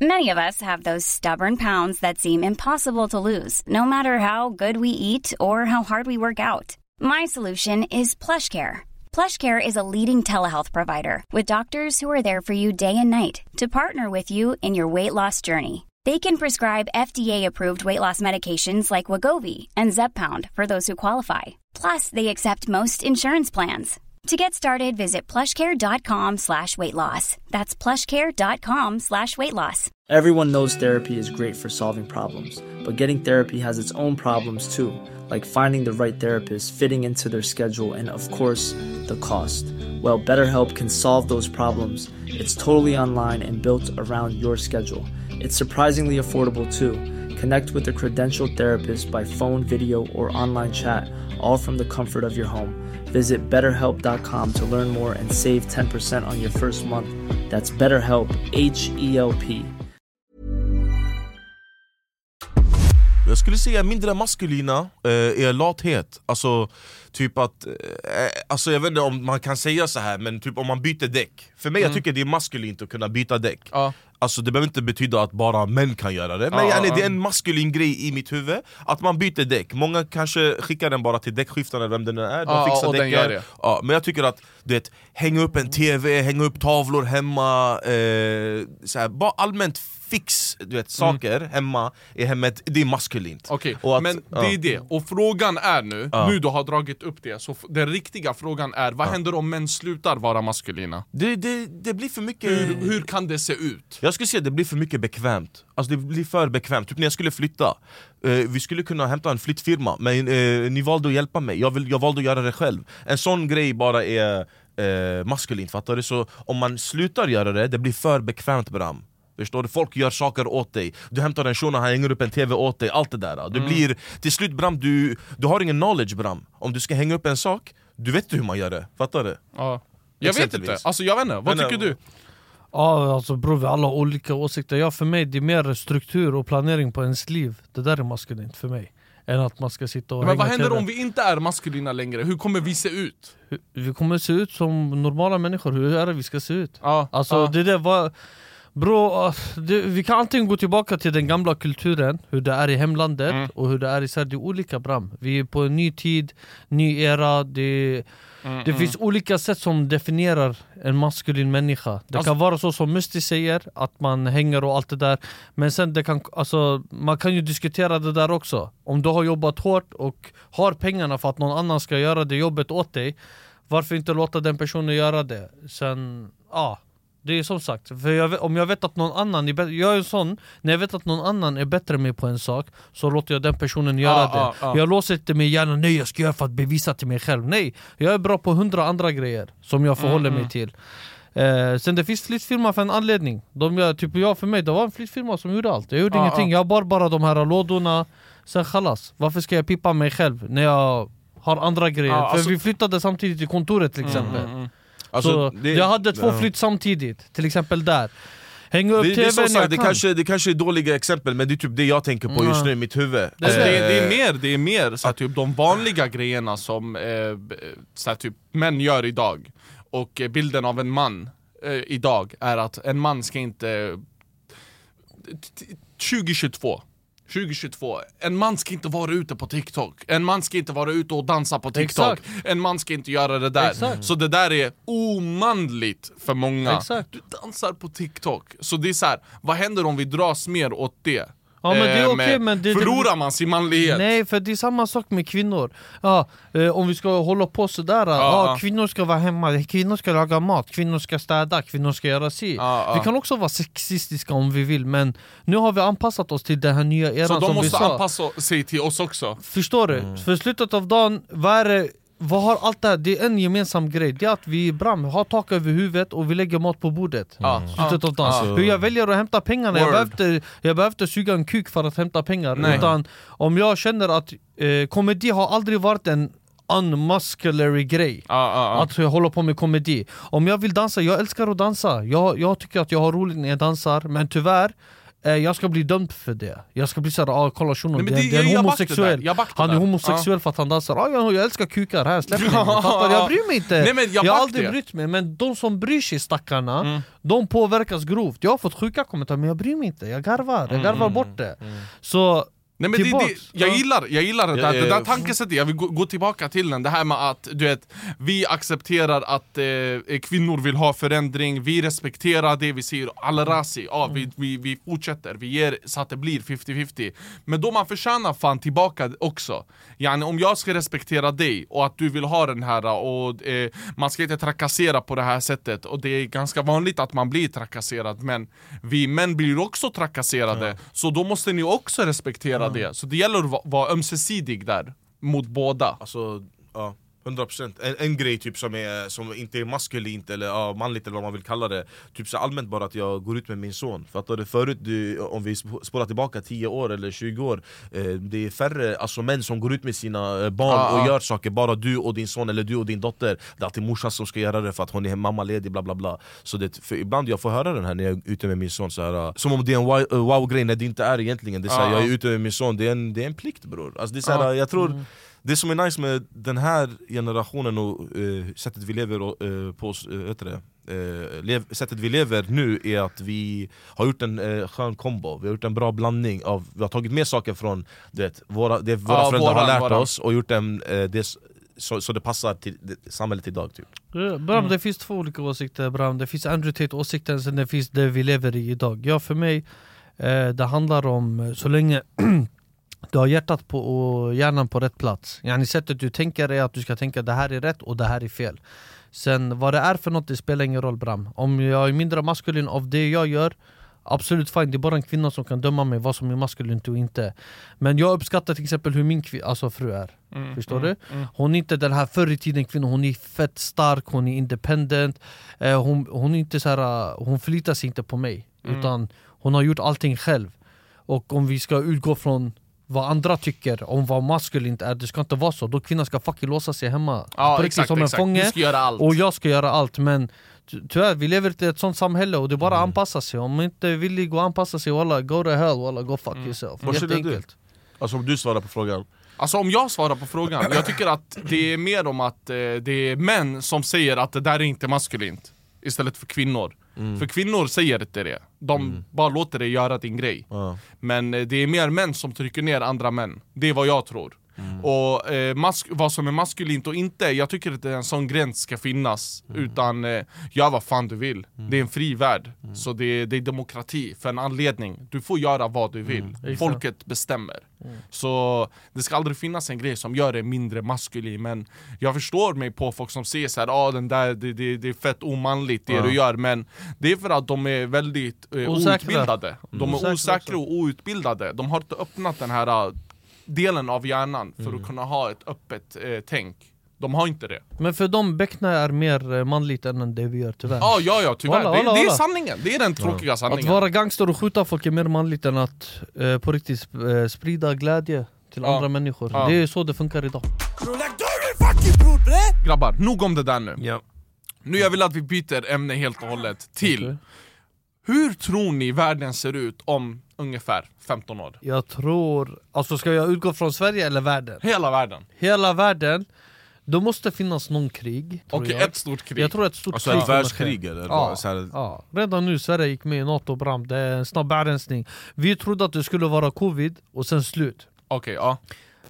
Many of us have those stubborn pounds that seem impossible to lose, no matter how good we eat or how hard we work out. My solution is PlushCare. PlushCare is a leading telehealth provider with doctors who are there for you day and night to partner with you in your weight loss journey. They can prescribe FDA-approved weight loss medications like Wagovi and Zepbound for those who qualify. Plus, they accept most insurance plans. To get started, visit plushcare.com slash weight loss. That's plushcare.com slash weight loss. Everyone knows therapy is great for solving problems, but getting therapy has its own problems too, like finding the right therapist, fitting into their schedule, and of course, the cost. Well, BetterHelp can solve those problems. It's totally online and built around your schedule. It's surprisingly affordable too. Connect with a credentialed therapist by phone, video, or online chat, all from the comfort of your home. Visit betterhelp.com to learn more and save 10% on your first month. That's BetterHelp, H E L P. Jag skulle säga mindre maskulina eh, är lathet. Alltså typ att, eh, alltså jag vet inte om man kan säga så här men typ om man byter däck. För mig jag tycker det är maskulint att kunna byta däck. Ja. Alltså det behöver inte betyda att bara män kan göra det, men Ja, yani, det är en maskulin grej i mitt huvud Att man byter däck, många kanske skickar den bara till däckskiftaren eller vem det nu är, de Ja, fixar däcken. Ja, Men jag tycker att, du vet, hänga upp en TV, hänga upp tavlor hemma eh, så här, Bara allmänt fix du vet, saker hemma i hemmet, det är maskulint Okej, Och att- men ja. det är det. Och frågan är nu, Ja. nu du har dragit upp det, så f- den riktiga frågan är vad händer om män slutar vara maskulina? det, det, det blir för mycket Hur, hur kan det se ut? Jag skulle säga att det blir för mycket bekvämt Alltså det blir för bekvämt, typ när jag skulle flytta eh, Vi skulle kunna hämta en flyttfirma, men eh, ni valde att hjälpa mig jag, vill, jag valde att göra det själv En sån grej bara är eh, maskulint, fattar du? Så om man slutar göra det, det blir för bekvämt Bram Förstår du? Folk gör saker åt dig Du hämtar en shuno, han hänger upp en TV åt dig, allt det där Du blir, till slut Bram, du, du har ingen knowledge Bram Om du ska hänga upp en sak, du vet inte hur man gör det, fattar du? Ja. Jag vet inte, alltså jag vet inte, vad Men, tycker eh, du? Ja alltså bror vi alla har olika åsikter, ja, för mig det är mer struktur och planering på ens liv Det där är maskulint för mig Än att man ska sitta och Men hänga vad händer TV. om vi inte är maskulina längre? Hur kommer vi se ut? Vi kommer se ut som normala människor, hur är det vi ska se ut? Ja, Alltså ja. det där var... Bro, ah, det, vi kan antingen gå tillbaka till den gamla kulturen, hur det är i hemlandet Mm. och hur det är i Sverige, det är olika bram. Vi är på en ny tid, ny era, det, Mm, det finns olika sätt som definierar en maskulin människa. Det Alltså- kan vara så som Musti säger, att man hänger och allt det där Men sen det kan, alltså, man kan ju diskutera det där också. Om du har jobbat hårt och har pengarna för att någon annan ska göra det jobbet åt dig Varför inte låta den personen göra det? Sen, ja det är som sagt, för jag om jag vet att någon annan är bättre, jag är en sån, när jag vet att någon annan är bättre mig på en sak Så låter jag den personen göra Ja, det. ja, ja. Jag låser inte min hjärna, nej jag ska göra för att bevisa till mig själv. Nej, jag är bra på hundra andra grejer som jag förhåller Mm, mig till. Eh, Sen det finns flyttfirma för en anledning. De gör, typ jag för mig, det var en flyttfirma som gjorde allt. Jag gjorde Ja, ingenting, ja. jag bar bara de här lådorna. Sen khalas, varför ska jag pippa mig själv när jag har andra grejer? Alltså- För vi flyttade samtidigt till kontoret till exempel. Mm, mm. Alltså, så det- jag hade två ja. flytt samtidigt, till exempel där Hänga upp Det, det, är sagt, det, kan kanske, det kanske är dåliga exempel men det är typ det jag tänker på just Mm. nu i mitt huvud Alltså det, är, det är Eh, mer, det är mer så här, typ, de vanliga grejerna som eh, så här, typ, män gör idag Och eh, bilden av en man eh, idag är att en man ska inte... t- t- 2022 2022, en man ska inte vara ute på TikTok En man ska inte vara ute och dansa på TikTok Exakt. En man ska inte göra det där Exakt. Så det där är omanligt för många Exakt. Du dansar på TikTok Så det är så här, vad händer om vi dras mer åt det? Ja, men det är Eh, med- men det- Förlorar man sin manlighet? Nej för det är samma sak med kvinnor ja, eh, Om vi ska hålla på sådär, ja, ja. kvinnor ska vara hemma, kvinnor ska laga mat, kvinnor ska städa, kvinnor ska göra si Ja. Vi kan också vara sexistiska om vi vill men nu har vi anpassat oss till den här nya eran Så de som vi måste sa anpassa sig till oss också? Förstår du? För slutet av dagen, vad är det vad har allt det här? Det är en gemensam grej, det är att vi bram, har tak över huvudet och vi lägger mat på bordet Ja. Slutet av dagen. Alltså- Hur jag väljer att hämta pengarna, jag Word. behövde, jag behövde suga en kuk för att hämta pengar Nej. Utan om jag känner att eh, komedi har aldrig varit en unmusculary grej Ja, ja, ja. Att jag håller på med komedi Om jag vill dansa, jag älskar att dansa Jag, jag tycker att jag har roligt när jag dansar Men tyvärr jag ska bli dömd för det. Jag ska bli såhär, ah, kolla shunon, det, det är homosexuell. Han är homosexuell för att han dansar, ah, jag, jag älskar kukar, här. Släpp [laughs] mig Fattar? Jag bryr mig inte. Nej, men jag har aldrig det. brytt mig, men de som bryr sig stackarna Mm. De påverkas grovt, jag har fått sjuka kommentarer men jag bryr mig inte, jag garvar, Mm, jag garvar bort det. Så Nej, men det, det, jag, Ja. gillar, jag gillar det Ja, där, ja, det där ja. tankesättet, jag vill gå, gå tillbaka till den, det här med att du vet, vi accepterar att eh, kvinnor vill ha förändring, vi respekterar det, vi säger al-Rasi, ja, vi, vi, vi fortsätter, vi ger så att det blir 50-50 Men då man förtjänar fan tillbaka också. Yani, Om jag ska respektera dig och att du vill ha den här och eh, man ska inte trakassera på det här sättet. Och det är ganska vanligt att man blir trakasserad men vi män blir också trakasserade. Så då måste ni också respektera det. Så det gäller att va- vara ömsesidig där mot båda. Alltså, ja 100% en, en grej typ som, är, som inte är maskulint eller ja, manligt eller vad man vill kalla det. Typ så allmänt bara att jag går ut med min son. Fattar du? Förut, du, om vi sp- spårar tillbaka 10 år eller 20 år eh, Det är färre alltså, män som går ut med sina eh, barn Ja, och ja. gör saker. Bara du och din son eller du och din dotter. Det är alltid morsan som ska göra det för att hon är mammaledig bla bla bla. Så det, för ibland jag får höra den här när jag är ute med min son så här, Som om det är en wow- eh, wow-grej när det inte är egentligen. Det är så här, Ja, ja. Jag är ute med min son, det är en, det är en plikt bror. Alltså, det är så här, Ja. Jag tror det som är nice med den här generationen och eh, sättet vi lever eh, på, eh, vet du det, eh, lev, sättet vi lever nu är att vi har gjort en eh, skön kombo, vi har gjort en bra blandning av, vi har tagit med saker från du vet, våra, det våra Ja, föräldrar har våran, lärt våran. oss och gjort en, eh, det, så, så det passar till det, samhället idag typ. Eh, Bram, det finns två olika åsikter Bram. Det finns Andrew Tate-åsikten, sen det finns det vi lever i idag. Ja, för mig, eh, det handlar om eh, så länge [clears throat] du har hjärtat på och hjärnan på rätt plats. Yani sättet du tänker är att du ska tänka det här är rätt och det här är fel. Sen vad det är för något, det spelar ingen roll Bram. Om jag är mindre maskulin av det jag gör, absolut fine. Det är bara en kvinna som kan döma mig vad som är maskulint och inte. Men jag uppskattar till exempel hur min alltså fru är. Mm, Förstår mm, du? mm. Hon är inte den här förr i tiden kvinnan, hon är fett stark, hon är independent eh, hon, hon, är inte så här, eh, hon förlitar sig inte på mig Mm. Utan hon har gjort allting själv Och om vi ska utgå från vad andra tycker om vad maskulint är, det ska inte vara så Då kvinnan ska fucking låsa sig hemma Ja på riktigt exakt, som en exakt. fånge Du ska göra allt. och jag ska göra allt men ty- tyvärr, vi lever i ett sånt samhälle och det är bara att Mm. anpassa sig Om man inte är villig att anpassa sig, walla, go to hell, walla, go fuck Mm. yourself du? Jätteenkelt Alltså om du svarar på frågan Alltså om jag svarar på frågan, jag tycker att det är mer om att eh, det är män som säger att det där är inte maskulint Istället för kvinnor För kvinnor säger inte det, de bara låter dig göra din grej. Ja. Men eh, det är mer män som trycker ner andra män, det är vad jag tror Och eh, vad som är maskulint och inte, jag tycker att en sån gräns ska finnas Utan, eh, gör vad fan du vill. Det är en fri värld, så det är, det är demokrati för en anledning. Du får göra vad du vill, Exakt. folket bestämmer. Så det ska aldrig finnas en grej som gör dig mindre maskulin Men jag förstår mig på folk som säger såhär, ah, den där, det, det, det är fett omanligt det du gör. Men det är för att de är väldigt eh, outbildade. De är Osäkra och outbildade. De har inte öppnat den här uh, delen av hjärnan för Mm. att kunna ha ett öppet eh, tänk De har inte det Men för dem, beckna är mer eh, manligt än det vi gör tyvärr ah, Ja, ja, tyvärr. Walla, det, walla, det är walla. sanningen, det är den tråkiga Att sanningen vara gangster och skjuta folk är mer manligt än att eh, på riktigt sp- eh, sprida glädje till Ja. andra människor Ja. Det är så det funkar idag Grabbar, nog om det där nu Ja. Nu jag vill att vi byter ämne helt och hållet till Okej. Hur tror ni världen ser ut om ungefär 15 år? Jag tror, alltså ska jag utgå från Sverige eller världen? Hela världen? Hela världen, då måste finnas någon krig Och jag. ett stort krig? Jag tror ett stort Alltså krig ett världskrig eller? Ja, här, ja. Redan nu, Sverige gick med i NATO bram, det är en snabb rensning Vi trodde att det skulle vara covid och sen slut Okej, ja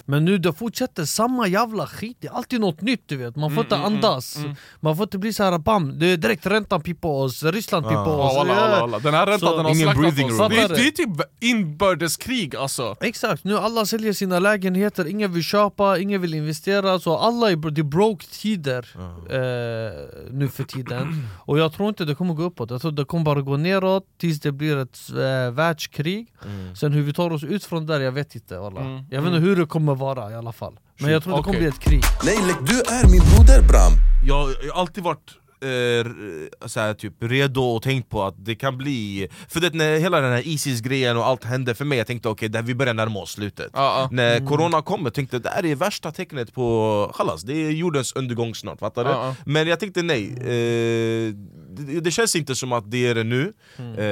Men nu det fortsätter samma jävla skit, det är alltid något nytt du vet. Man får Mm, inte mm, andas, man får inte bli så här bam, det är direkt räntan pippar oss, Ryssland pippar Ja. oss. Ja, walla, walla, walla. Den här räntan Så- den har Ingen slaktat breathing oss. room. det, det är typ inbördeskrig alltså. Exakt, nu alla säljer sina lägenheter, ingen vill köpa, ingen vill investera. Så alla är, det är broke tider eh, nu för tiden. Och jag tror inte det kommer gå uppåt, jag tror det kommer bara gå neråt tills det blir ett eh, världskrig. Sen hur vi tar oss ut från där, jag vet inte alla. Mm, Jag vet inte hur det kommer vara i alla fall. Men jag tror det kommer bli ett krig. Nej, like, du är min broder Bram. Jag, jag har alltid varit eh, såhär, typ redo och tänkt på att det kan bli... För det, när hela den här Isis-grejen och allt hände för mig, jag tänkte okej, okay, vi börjar närma oss slutet. Ah, ah. När mm. corona kommer, jag tänkte det här är värsta tecknet på Hallas, det är jordens undergång snart, fattar du? Ah, Men jag tänkte nej, eh, det, det, känns inte som att det är det nu. Mm. Eh,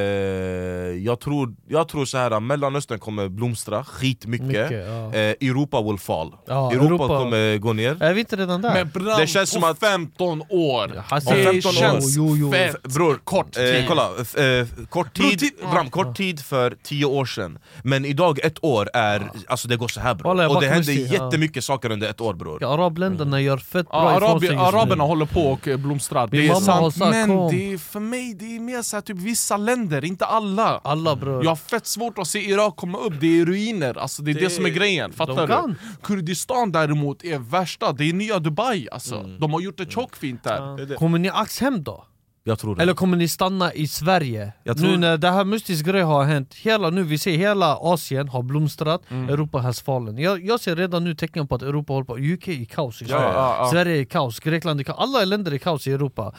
jag tror, jag tror så här Mellanöstern kommer blomstra skitmycket, mycket, ja. eh, Europa will fall. Europa, Europa, kommer gå ner. Är vi inte redan där? Men brand det känns som att... 15 år! Hasse, 15 känns år. Jo, jo, fett Bror, kort eh, tid. Eh, kolla, eh, kort tid, Bror, Bram, kort tid för 10 år sedan. Men idag, ett år, är, alltså det går så här bror. Alla, Och det bakom händer musik, ja. jättemycket saker under ett år bror. Arabländerna gör fett bra Ja, ifrån arabi, sig just araberna nu. håller på och eh, blomstrar. Det är sant. sagt, Men kom. det är, för mig det är mer så här, typ vissa länder, inte alla. Alla bror. Jag har fett svårt att se Irak komma upp, det är ruiner. Alltså, det är det, Det- som är grejen, fattar du? Kurdistan däremot är värsta, det är nya Dubai alltså. Mm. De har gjort det tjockfint där. Ja ni ax hem då? Jag tror det. Eller kommer ni stanna i Sverige? Jag tror- Nu när det här mystiska grejen har hänt, hela, nu vi ser hela Asien har blomstrat, Mm. Europa has fallen. Jag, jag ser redan nu tecken på att Europa håller på, UK är i kaos i Ja, Sverige, ja, ja. Sverige är i kaos, Grekland är i kaos, alla länder är i kaos i Europa.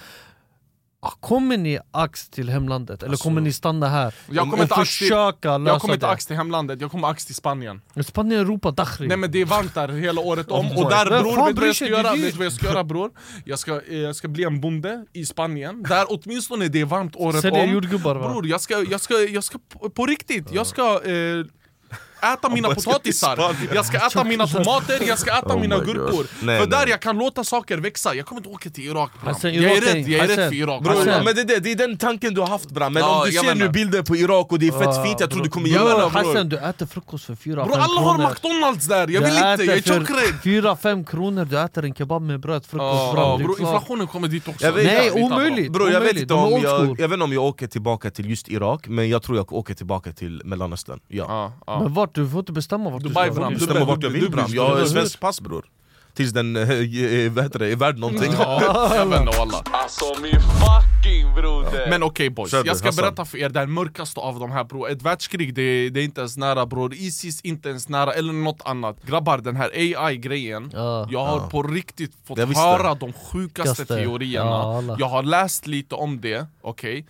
Ah, Kommer ni ax till hemlandet? Eller Alltså, kommer ni stanna här? Jag och kommer inte ax till- försöka lösa Jag kommer inte det? ax till hemlandet, jag kommer ax till Spanien Spanien, Europa, Dakhri. Nej men det är varmt där hela året om, Oh och där bror, vet du vad jag ska? Det göra? Vet du vad jag ska göra bror? Jag ska, eh, jag ska bli en bonde i Spanien, där åtminstone det är varmt året Sälja om jordgubbar va? Bror jag ska, jag ska, jag ska på, på riktigt, jag ska eh, äta mina potatisar, jag ska äta mina tomater, jag ska äta Oh mina gurkor Nej, För där nej. jag kan låta saker växa, jag kommer inte åka till Irak bram. Hassan, Jag är rädd, jag är rädd för Irak Bror, Hassan. men det, det, det är den tanken du har haft bra, men Ja, om du ser menar. nu bilder på Irak och det är fett fint, jag tror du kommer gilla det. Hassan du äter frukost för 4-5 Bror alla har kronor McDonalds där, jag vill inte, jag är för tjockrädd 4-5 kronor, du äter en kebab med bröd, frukost, bram, klart. inflationen kommer dit också Nej, omöjligt! Bro, jag, vet omöjligt. inte om jag, school. jag vet inte om jag åker tillbaka till just Irak, men jag tror jag åker tillbaka till Mellanöstern ja. Men vart? Du får inte bestämma vart Dubai, du ska. Bram, bestämmer vart jag du- vill bram, du- jag har svenskt pass bror. Tills den, äh, vad heter det, är värd någonting. Ja, [laughs] jag vet inte walla Alltså min fucking broder! Men okej boys, Kör, jag ska Hassan. berätta för er den mörkaste av de här bror. Ett världskrig det, det är inte ens nära bror. Isis inte ens nära eller något annat. Grabbar den här AI-grejen Ja. Jag har Ja. på riktigt fått höra de sjukaste teorierna. Ja. Jag har läst lite om det, okej.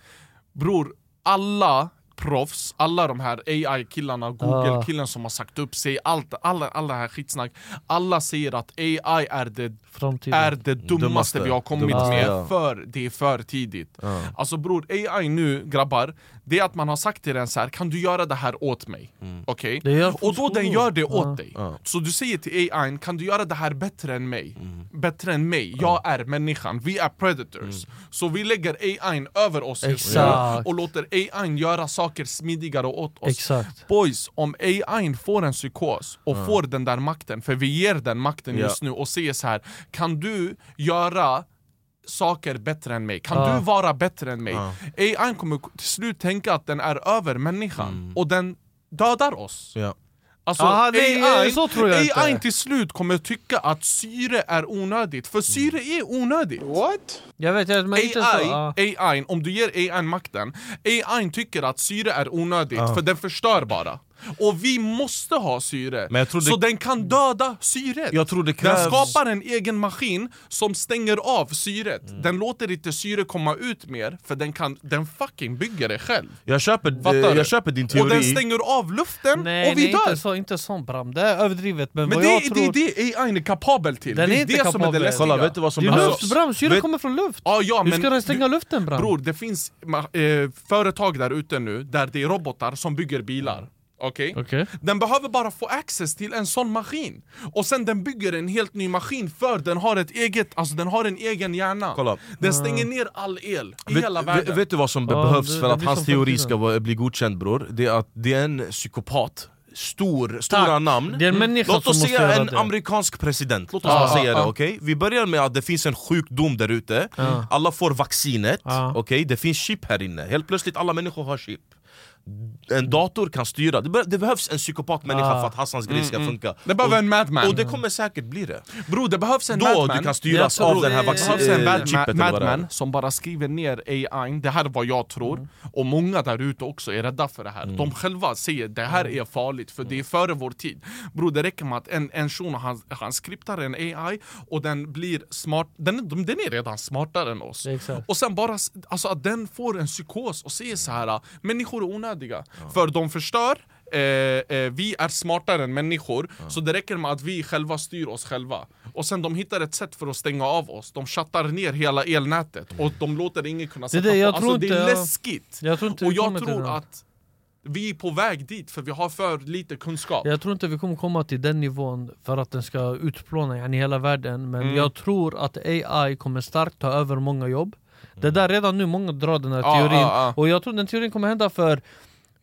Bror, alla proffs, alla de här AI-killarna, Google-killen som har sagt upp sig, allt, alla, alla här skitsnack. Alla säger att AI är det Framtiden. är det dummaste, Dummaste. vi har kommit Dummaste, med, ja. för det är för tidigt Ja. Alltså bror, AI nu grabbar, det är att man har sagt till den så här, kan du göra det här åt mig? Okej? Det gör Och då den gör det åt Ja. dig Ja. Så du säger till AI, kan du göra det här bättre än mig? Bättre än mig, jag är människan, vi är predators Så vi lägger AI över oss just nu Exakt. och låter AI göra saker smidigare åt oss Exakt. Boys, om AI får en psykos och får den där makten, för vi ger den makten just nu och säger så här kan du göra saker bättre än mig? Kan Ja. du vara bättre än mig? Ja. AI kommer till slut tänka att den är över människan och den dödar oss. Ja. Alltså Aha, nej, AI, så tror jag AI inte. till slut kommer tycka att syre är onödigt, för syre är onödigt. Jag vet, jag, men inte så. AI, ja. AI, om du ger AI makten, AI tycker att syre är onödigt för den förstör bara. Och vi måste ha syre, Men jag tror det- så den kan döda syret. Jag tror det Den krävs... skapar en egen maskin som stänger av syret. Mm. Den låter inte syre komma ut mer, för den, kan, den fucking bygger det själv. Jag köper, eh, jag köper din Och den teori stänger av luften Nej, och vi nej dör. inte så, inte så bram, det är överdrivet men, Men vad det, jag är- tror... det är det AI är kapabel till. Den det är är inte det som är det kapabel. läskiga. Kolla, vet du vad som det är luft bram, syre Vet- kommer från luft! Ja, ja, Hur men ska den stänga du- luften bram? Bror, det finns eh, företag där ute nu där det är robotar som bygger bilar. Okej? Okej. Den behöver bara få access till en sån maskin. Och sen den bygger en helt ny maskin för den har ett eget, alltså den har en egen hjärna. Kolla. Den stänger ner all el i Vet, hela vet, världen. vet du vad som Ja, behövs det- för det att hans teori ska bli godkänd bror? Det är att det är en psykopat, stor, stora Tack. namn Det är en människa Låt oss säga en det. amerikansk president, låt oss bara ja, säga det ja. okej? Vi börjar med att det finns en sjukdom där ute, Ja. alla får vaccinet, Ja. okej? Det finns chip här inne, helt plötsligt alla människor har chip En dator kan styra, det, be- det behövs en psykopatmänniska Ja. för att Hassans grej ska funka Det behöver en madman. och det kommer säkert bli det Bror, det behövs en Då madman. du kan styras av den här det- Det vaccin, behövs en bad, chippet eller vad det är. madman som bara skriver ner AI, det här är vad jag tror Mm. Och många där ute också är rädda för det här De själva säger det här Mm. är farligt för det är före vår tid Bror det räcker med att en, en shuno han, han skriptar en AI och den blir smart Den, den är redan smartare än oss Exakt. Och sen bara, alltså att den får en psykos och säger så här människor är onödiga För de förstör Eh, eh, vi är smartare än människor, så det räcker med att vi själva styr oss själva. Och sen de hittar ett sätt för att stänga av oss, de chattar ner hela elnätet och de låter ingen kunna Det är sätta det, jag på. tror Alltså det är inte, ja. läskigt! Jag tror inte och jag tror att vi är på väg dit för vi har för lite kunskap. Jag tror inte vi kommer komma till den nivån för att den ska utplåna yani, hela världen Men Mm. jag tror att AI kommer starkt ta över många jobb Det där redan nu, många drar den här teorin. ja, ja. Och jag tror den teorin kommer hända för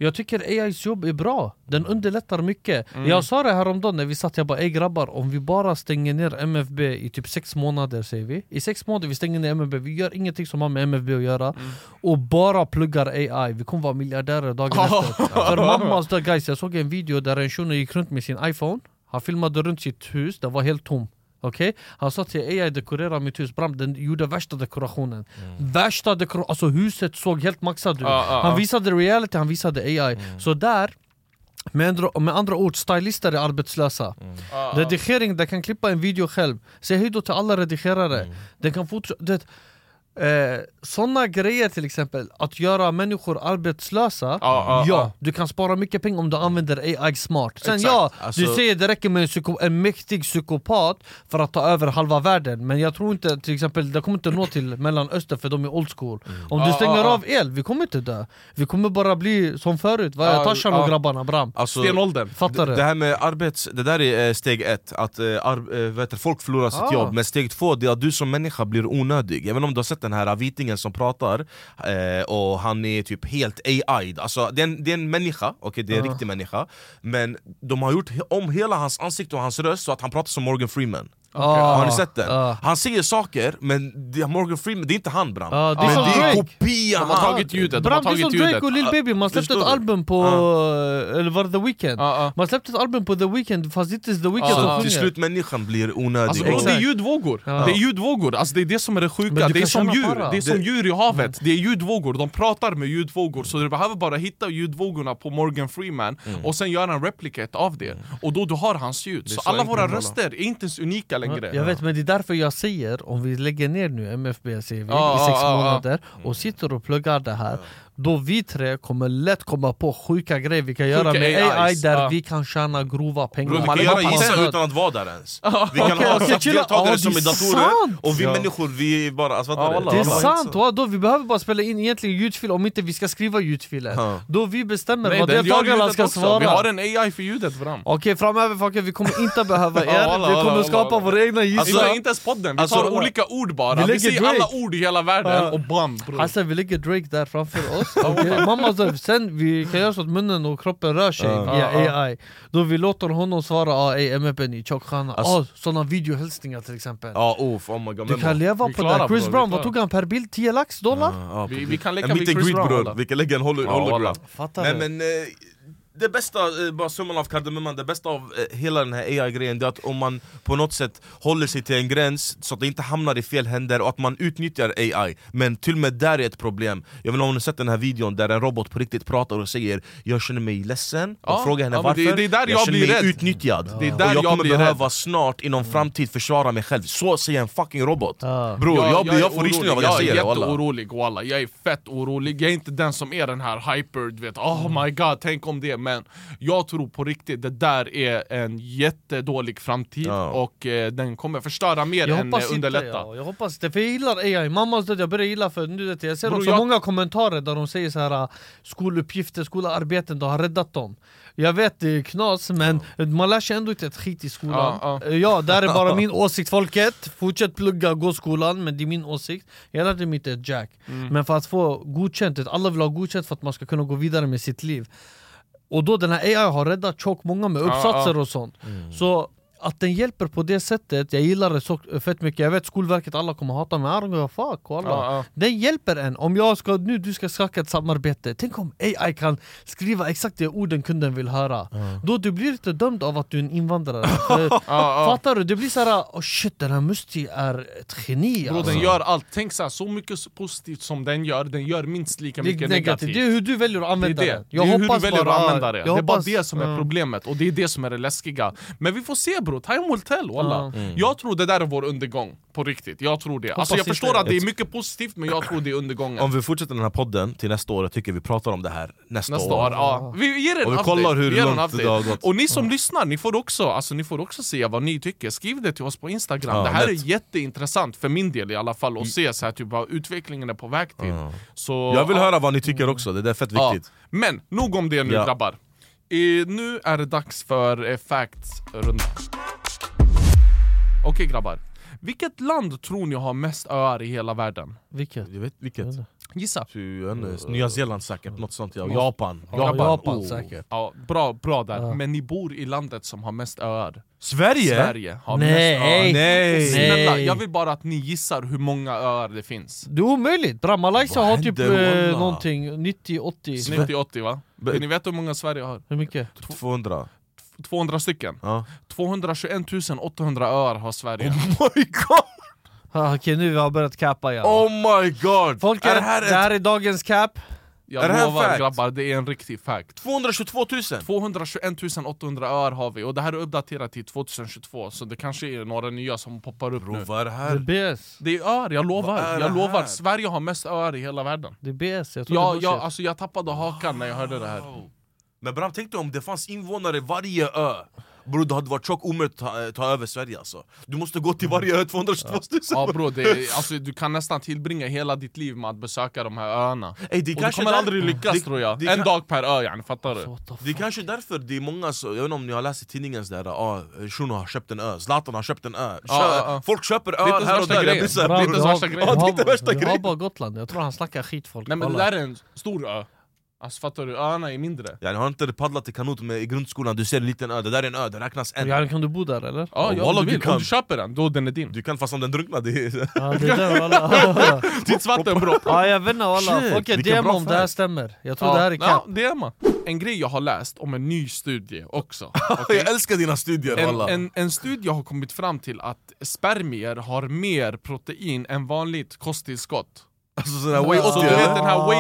jag tycker AIs jobb är bra, den underlättar mycket. Mm. Jag sa det häromdagen när vi satt, jag bara ey grabbar om vi bara stänger ner MFB i typ sex månader säger vi. I sex månader vi stänger ner MFB, vi gör ingenting som har med MFB att göra. Mm. Och bara pluggar AI, vi kommer vara miljardärer dagen efter. [laughs] För mammas dag guys, jag såg en video där en shuno gick runt med sin iPhone. Han filmade runt sitt hus, det var helt tom Okej? Han sa till AI dekorera mitt hus, Bram den gjorde värsta dekorationen. Värsta dekorationen, alltså huset såg helt maxat ut. Ja, ja, Han visade reality, han visade AI Så där, med andra, med andra ord, stylister är arbetslösa. Ja, Redigering, den kan klippa en video själv. Säg hej då till alla redigerare. Den kan fortsätta Eh, Såna grejer till exempel, att göra människor arbetslösa. Ja, ja, ja. du kan spara mycket pengar om du använder AI smart. Sen Exakt. ja, Alltså- du säger det räcker med en, psyko, en mäktig psykopat för att ta över halva världen. Men jag tror inte, till exempel, det kommer inte nå till Mellanöstern för de är old school. Om du stänger av el, vi kommer inte dö. Vi kommer bara bli som förut, vad är Tarzan och grabbarna, Bram? Alltså, Stenåldern. Fattar du? Det här med arbets... Det där är eh, steg ett, att eh, ar, vet du, folk förlorar sitt Ah. jobb. Men steg två, det är att du som människa blir onödig. Även om du har sett den här vitingen som pratar eh, Och han är typ helt AI Alltså det är en, det är en människa, okej det är en riktig människa Men de har gjort om hela hans ansikte och hans röst så att han pratar som Morgan Freeman Ah, Har ni sett den? ah. Han säger saker, men det är Morgan Freeman, det är inte han Bram Ja, det är Men som det är kopian! De har tagit ljudet, de har Bram, det är tagit som Drake och Lil Baby, man släppte ett album på, eller var det The Weeknd? Ja. Man släppte ett album på The Weeknd fast det inte är The Weeknd Ja, som sjunger till slut människan blir onödig. Alltså bro, det är ljudvågor, det är ljudvågor, alltså, det är det som är det sjuka, det är som djur, det är som djur i havet, det är ljudvågor, de pratar med ljudvågor så du behöver bara hitta ljudvågorna på Morgan Freeman och sen göra en replicate av det, och då du har hans ljud. Så, alla våra röster är inte ens unika längre. Jag vet men det är därför jag säger, om vi lägger ner nu MFB säger vi, Ja, i sex ja. månader och sitter och pluggar det här Då vi tre kommer lätt komma på sjuka grejer vi kan göra med AI AIs, där ja. vi kan tjäna grova pengar Bro, vi kan göra gissa utan att vara där ens Vi kan Okej, ha chilla. deltagare Ja, som är datorer, sant. och vi Ja. människor vi är bara, alltså, wallah, du? Det är sant, va? då, vi behöver bara spela in egentligen ljudfil om inte vi ska skriva ljudfiler Ja. Då vi bestämmer Nej, vad deltagarna ska också. svara Vi har en AI för ljudet Bram. Okej framöver fucker, vi kommer inte behöva [laughs] er, vi kommer skapa våra egna Alltså, gissningar inte ens podden, vi Alltså, tar olika ord bara, Vi säger alla ord i hela världen och bam. Alltså vi lägger Drake där framför oss, okay. Mamma sa, sen vi kan göra så att munnen och kroppen rör sig Ja. via. AI Då vi låter honom svara ah, ey MFB ni tjockstjärna, Alltså- ah, sådana videohälsningar till exempel Ja, uff, oh my god Du kan leva Vi på det, Chris Brown, vad tog han per bild? 10 lax dollar? Ja, ja, Vi- vi kan leka and Chris Brown, vi kan lägga en hologram. Fattar Nej du? men eh, det bästa, eh, bara summan av kardemumman, det bästa av eh, hela den här AI-grejen det är att om man på något sätt håller sig till en gräns så att det inte hamnar i fel händer och att man utnyttjar AI Men till och med där är ett problem. Jag vet inte om ni har sett den här videon där en robot på riktigt pratar och säger Jag känner mig ledsen, Ja, och frågar henne ja, varför det- det är där jag känner blir mig rädd. utnyttjad. Det är Och där jag jag kommer blir behöva rädd. snart inom framtid försvara mig själv. Så säger en fucking robot. Ja. Bror, jag, blir- är jag får rysningar av vad jag, säger Jag är jätteorolig walla, jag är fett orolig. Jag är inte den som är den här hyper, du vet. Oh my god, tänk om det Men jag tror på riktigt, det där är en jättedålig framtid Ja. Och eh, den kommer förstöra mer Jag än hoppas eh, inte, underlätta. ja. jag hoppas inte, för jag gillar AI, mammas död, jag börjar gilla för nu vet jag, jag ser Bror, också jag- många kommentarer där de säger så här skoluppgifter, skolarbeten, de har räddat dem. Jag vet det är knas men man lär sig ändå inte ett skit i skolan. Ja, ja, ja där är bara [laughs] min åsikt folket, fortsätt plugga, gå skolan men det är min åsikt. Jag lärde mig inte ett jack. Mm. Men för att få godkänt, alla vill ha godkänt för att man ska kunna gå vidare med sitt liv Och då den här AI har räddat tjock många med uppsatser och sånt. Så att den hjälper på det sättet, jag gillar det så fett mycket. Jag vet Skolverket, alla kommer hata mig, I don't fuck alla. Ja, ja. Den hjälper en, om jag ska, nu du ska skaka ett samarbete. Tänk om AI kan skriva exakt det orden kunden vill höra. Då du blir inte dömd av att du är en invandrare. [laughs] Fattar du? Det blir såhär, oh shit den här Musti är ett geni Bro, alltså. den gör allt, tänk så, här, så mycket positivt som den gör, den gör minst lika mycket negativt, negativt. Det är hur du väljer att Det är använda det, den det är hur du väljer bara- att använda det, jag det är bara det som är problemet och det är det som är det läskiga. Men vi får se bro, time will tell walla Jag tror det där är vår undergång, på riktigt, jag tror det. Alltså jag förstår att det är mycket positivt men jag tror det är undergången. Om vi fortsätter den här podden till nästa år, jag tycker vi pratar om det här nästa, Nästa år, ja. Vi ger en Och vi update, kollar hur långt det har gått. Och ni som lyssnar, ni får, också, alltså, ni får också se vad ni tycker. Skriv det till oss på Instagram, Ja, det här lätt. är jätteintressant för min del i alla fall Att se så här, typ, vad utvecklingen är på väg till. Så, Jag vill ja. höra vad ni tycker också, det är fett Ja, viktigt. Men nog om det nu Ja. grabbar. Eh, nu är det dags för eh, facts-rundan. Okej grabbar, vilket land tror ni har mest öar i hela världen? Vilket? Jag vet vilket? Gissa. Ty, jag vet inte, Nya Zeeland säkert, något sånt ja. Ja. Japan Ja. Japan Oh. säkert Ja, bra, bra där. Ja. Men ni bor i landet som har mest öar. Sverige? Sverige har Nej. mest öar. Nej. Snälla, Nej. jag vill bara att ni gissar hur många öar det finns. Det är omöjligt, bra Malaysia Vad har typ eh, någonting, 90-80 90-80 va? Be- Ni vet hur många Sverige har? Hur mycket? 200 200 stycken. Ja. 221 800 öar har Sverige. Oh my god! Ah, Okej nu har vi börjat cappa igen Oh my god! Folket, är det det här, här är dagens cap Jag Är det här lovar fact? grabbar, det är en riktig fact. 222 000? 221 800 öar har vi, och det här är uppdaterat till 2022, så det kanske är några nya som poppar upp Bro nu. vad är det Det här? är BS Det är öar, jag lovar. Jag det lovar. här? Sverige har mest öar i hela världen. Det är BS, jag tror Ja, det är ja, bullshit. alltså jag tappade hakan när jag hörde det här. Men Bram, tänk dig om det fanns invånare i varje ö Bror det hade varit tjockt omöjligt att ta, ta över Sverige alltså Du måste gå till varje ö 222 000 Ja bro, det är, [laughs] alltså, du kan nästan tillbringa hela ditt liv med att besöka de här öarna. Ey, det Och du kanske kommer där- aldrig lyckas det- tror jag. det en kan- dag per ö yani, fattar du? The Det är kanske därför det är många, så, jag vet inte om ni har läst i tidningen sådär, ah, Shuno har köpt en ö, Zlatan har köpt en ö Kö, ja, ja. Folk köper Det öar här och där, jag blir såhär, det är det inte har- värsta grejen. Ja, det är har- inte värsta du har bara Gotland, jag tror han snackar skit folk Nej men det där är en stor ö. Alltså fattar du? Öarna är mindre. Jag har inte paddlat i kanot med, i grundskolan, du ser en liten ö, det där är en ö, det räknas en Ja, kan du bo där eller? Ja, Ja, ja om du du vill. kan. Om du köper den, då den är din. Du kan fast om den drunknar, det är... Ja, det är den walla [laughs] Tidsvatten bror! Ja jag vet inte walla, vilken DM om det här stämmer Jag tror det här är ja, cap det är man. En grej jag har läst om en ny studie också. [laughs] okej? Jag älskar dina studier En, en, en studie har kommit fram till att spermier har mer protein än vanligt kosttillskott. Alltså sådär way Så 80 du vet den här Way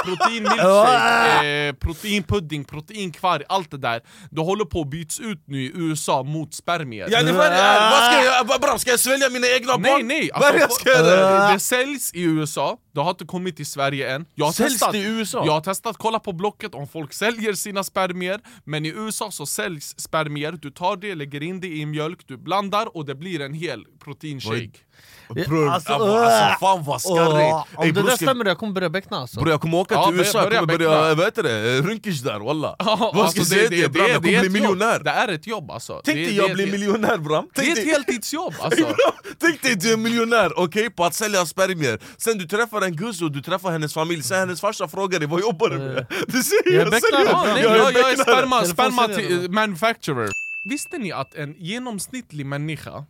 80, protein milkshake, eh, proteinpudding, proteinkvarg, allt det där. Det håller på att byts ut nu i USA mot spermier. Ja, det var, ja, vad ska jag, Bram, ska jag svälja mina egna Nej barn? nej! Det jag Alltså, ska det, det säljs i USA, det har inte kommit till Sverige än. Jag har, Säljs testat, det i USA? jag har testat. Kolla på Blocket om folk säljer sina spermier. Men i USA så säljs spermier, du tar det, lägger in det i mjölk, du blandar och det blir en hel proteinshake Bror, Alltså, alltså, äh. alltså fan vad skarrigt! Om Ey, det bror, där ska- stämmer jag kommer börja beckna alltså. Bror jag kommer åka till USA, jag kommer börja, vad heter det, runkish där walla Vad ska alltså, jag säga? er Bram, jag det kommer är bli ett miljonär. Jobb. Det är ett jobb alltså. Tänk det, dig det jag blir miljonär Bram! Det är ett heltidsjobb alltså. [laughs] Tänk dig du är miljonär, okej, på att sälja spermier Sen du träffar en guzz du träffar hennes familj, sen hennes farsa frågar dig vad jobbar du med? [laughs] Du säger Jag säljer jag är sperma, sperma manufacturer. Visste ni att en genomsnittlig människa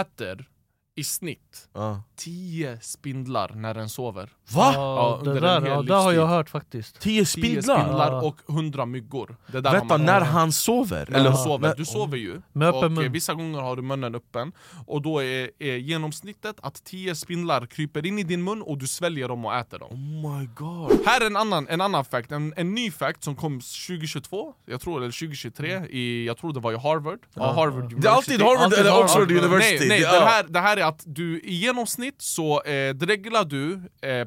äter i snitt Ja. 10 spindlar när den sover? Va? Ja, under det en där, hel ja, det har jag hört faktiskt 10 10 spindlar? spindlar Ja. och 100 myggor det där Vänta, man- när han sover? När Eller du sover, du sover ju, Med öppen och mun. eh, vissa gånger har du munnen öppen Och då är, är genomsnittet att 10 spindlar kryper in i din mun och du sväljer dem och äter dem Oh my god Här är en annan, en annan fact, en, en ny fact som kom 2022, jag tror, eller 2023, i, jag tror det var i Harvard, ja. Harvard Det är alltid. Harvard Alltid eller Harvard. Oxford Nej, University Nej, nej Det det, är- här, det här är att du i genomsnitt så eh, dreglar du eh,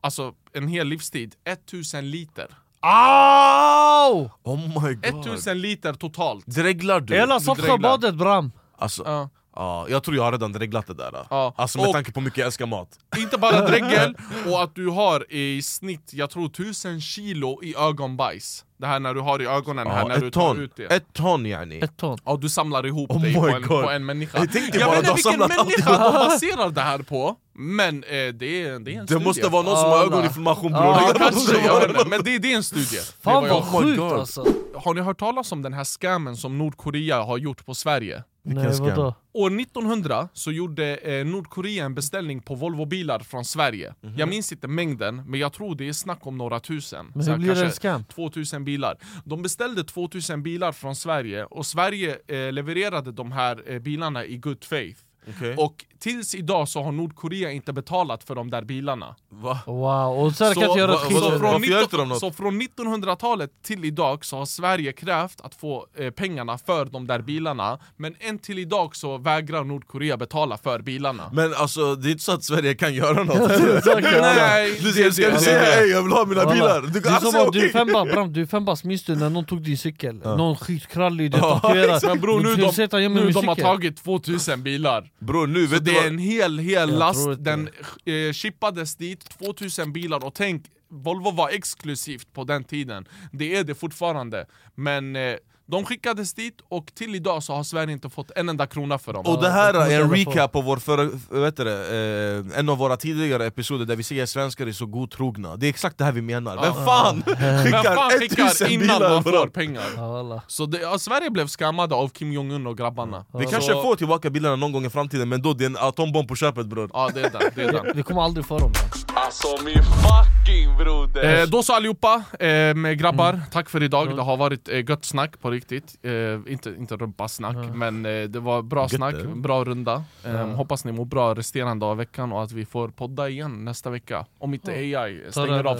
alltså en hel livstid 1000 liter Au! Oh my god 1000 liter totalt Dreglar du? Hela du Soffsjöbadet bram! Alltså, Ja. ja, jag tror jag har redan dreglat det där Ja. Alltså med Och- tanke på hur mycket jag älskar mat Inte bara dregel, [laughs] och att du har i snitt, jag tror 1000 kilo i ögonbajs Det här när du har i ögonen här ja, när du tar ton, ut det. Ett ton yani. Ett ton. Ja, du samlar ihop Oh dig på en, på en människa. Jag tänkte Jag bara, vet inte vilken människa de baserar det här på. Men eh, det, är, det är en Det studie. måste vara någon som har ögoninflammation bror. Ja, Det kanske, jag vet men det, det är en studie. Fan det vad sjukt alltså! jag. Har ni hört talas om den här scammen som Nordkorea har gjort på Sverige? Nej vadå? År 1900 så gjorde eh, Nordkorea en beställning på Volvobilar från Sverige. Jag minns inte mängden, men jag tror det är snack om några tusen. Men hur blir det en kanske scam? 2000 bilar. De beställde 2000 bilar från Sverige, och Sverige eh, levererade de här eh, bilarna i good faith Okej. Och tills idag så har Nordkorea inte betalat för de där bilarna. Va? Wow, och sen så, kan göra va- skit så, från Varför gör 19, inte de något? så från 1900-talet till idag så har Sverige krävt att få eh, pengarna för de där bilarna. Men än till idag så vägrar Nordkorea betala för bilarna. Men alltså det är inte så att Sverige kan göra något. [laughs] Nej, Du det- ska, ska det- du säga det- ey jag vill ha mina bilar? Du Det kan är alltså, som att du är femba, bram, du är fembast, minns du när någon tog din cykel? Någon skitkrallig, du Ja, tatuerad [laughs] Men bror nu, de, nu de har tagit 2000 bilar Bror nu Så vet du det är en hel, hel Jag last, den eh, chippades dit, 2000 bilar och tänk Volvo var exklusivt på den tiden, det är det fortfarande. Men eh, de skickades dit och till idag så har Sverige inte fått en enda krona för dem. Och det här är en recap på vår förra, vet du det, eh, en av våra tidigare episoder där vi säger att svenskar är så godtrogna. Det är exakt det här vi menar, vem fan Vem skickar fan 1000 skickar innan bilar man får pengar? Ja. Så det, ja, Sverige blev skammade av Kim Jong-Un och grabbarna. Vi kanske får tillbaka bilarna någon gång i framtiden men då det är en atombomb på köpet bror. Ja det är den, det är den Vi kommer aldrig få dem. Alltså min fucking broder! Eh, då så allihopa, eh, med grabbar, tack för idag. Det har varit eh, gött snack på riktigt. Eh, inte, inte rumpasnack, men eh, det var bra Gött, snack, bra runda. Eh, Hoppas ni mår bra resterande av veckan och att vi får podda igen nästa vecka. Om inte AI stänger av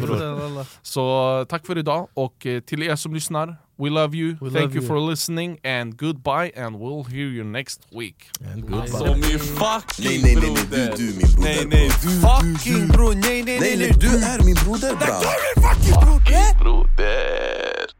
bror. Så tack för idag, och eh, till er som lyssnar, we love you, We thank love you you. for listening and goodbye and we'll hear you next week. And goodbye. Alltså min fucking Nej, nej, nej, nej, broder! du, du min broder. Nej nej, Du, du, fucking bror, nej nej Nej, nej, du är min broder bram. Fucking broder!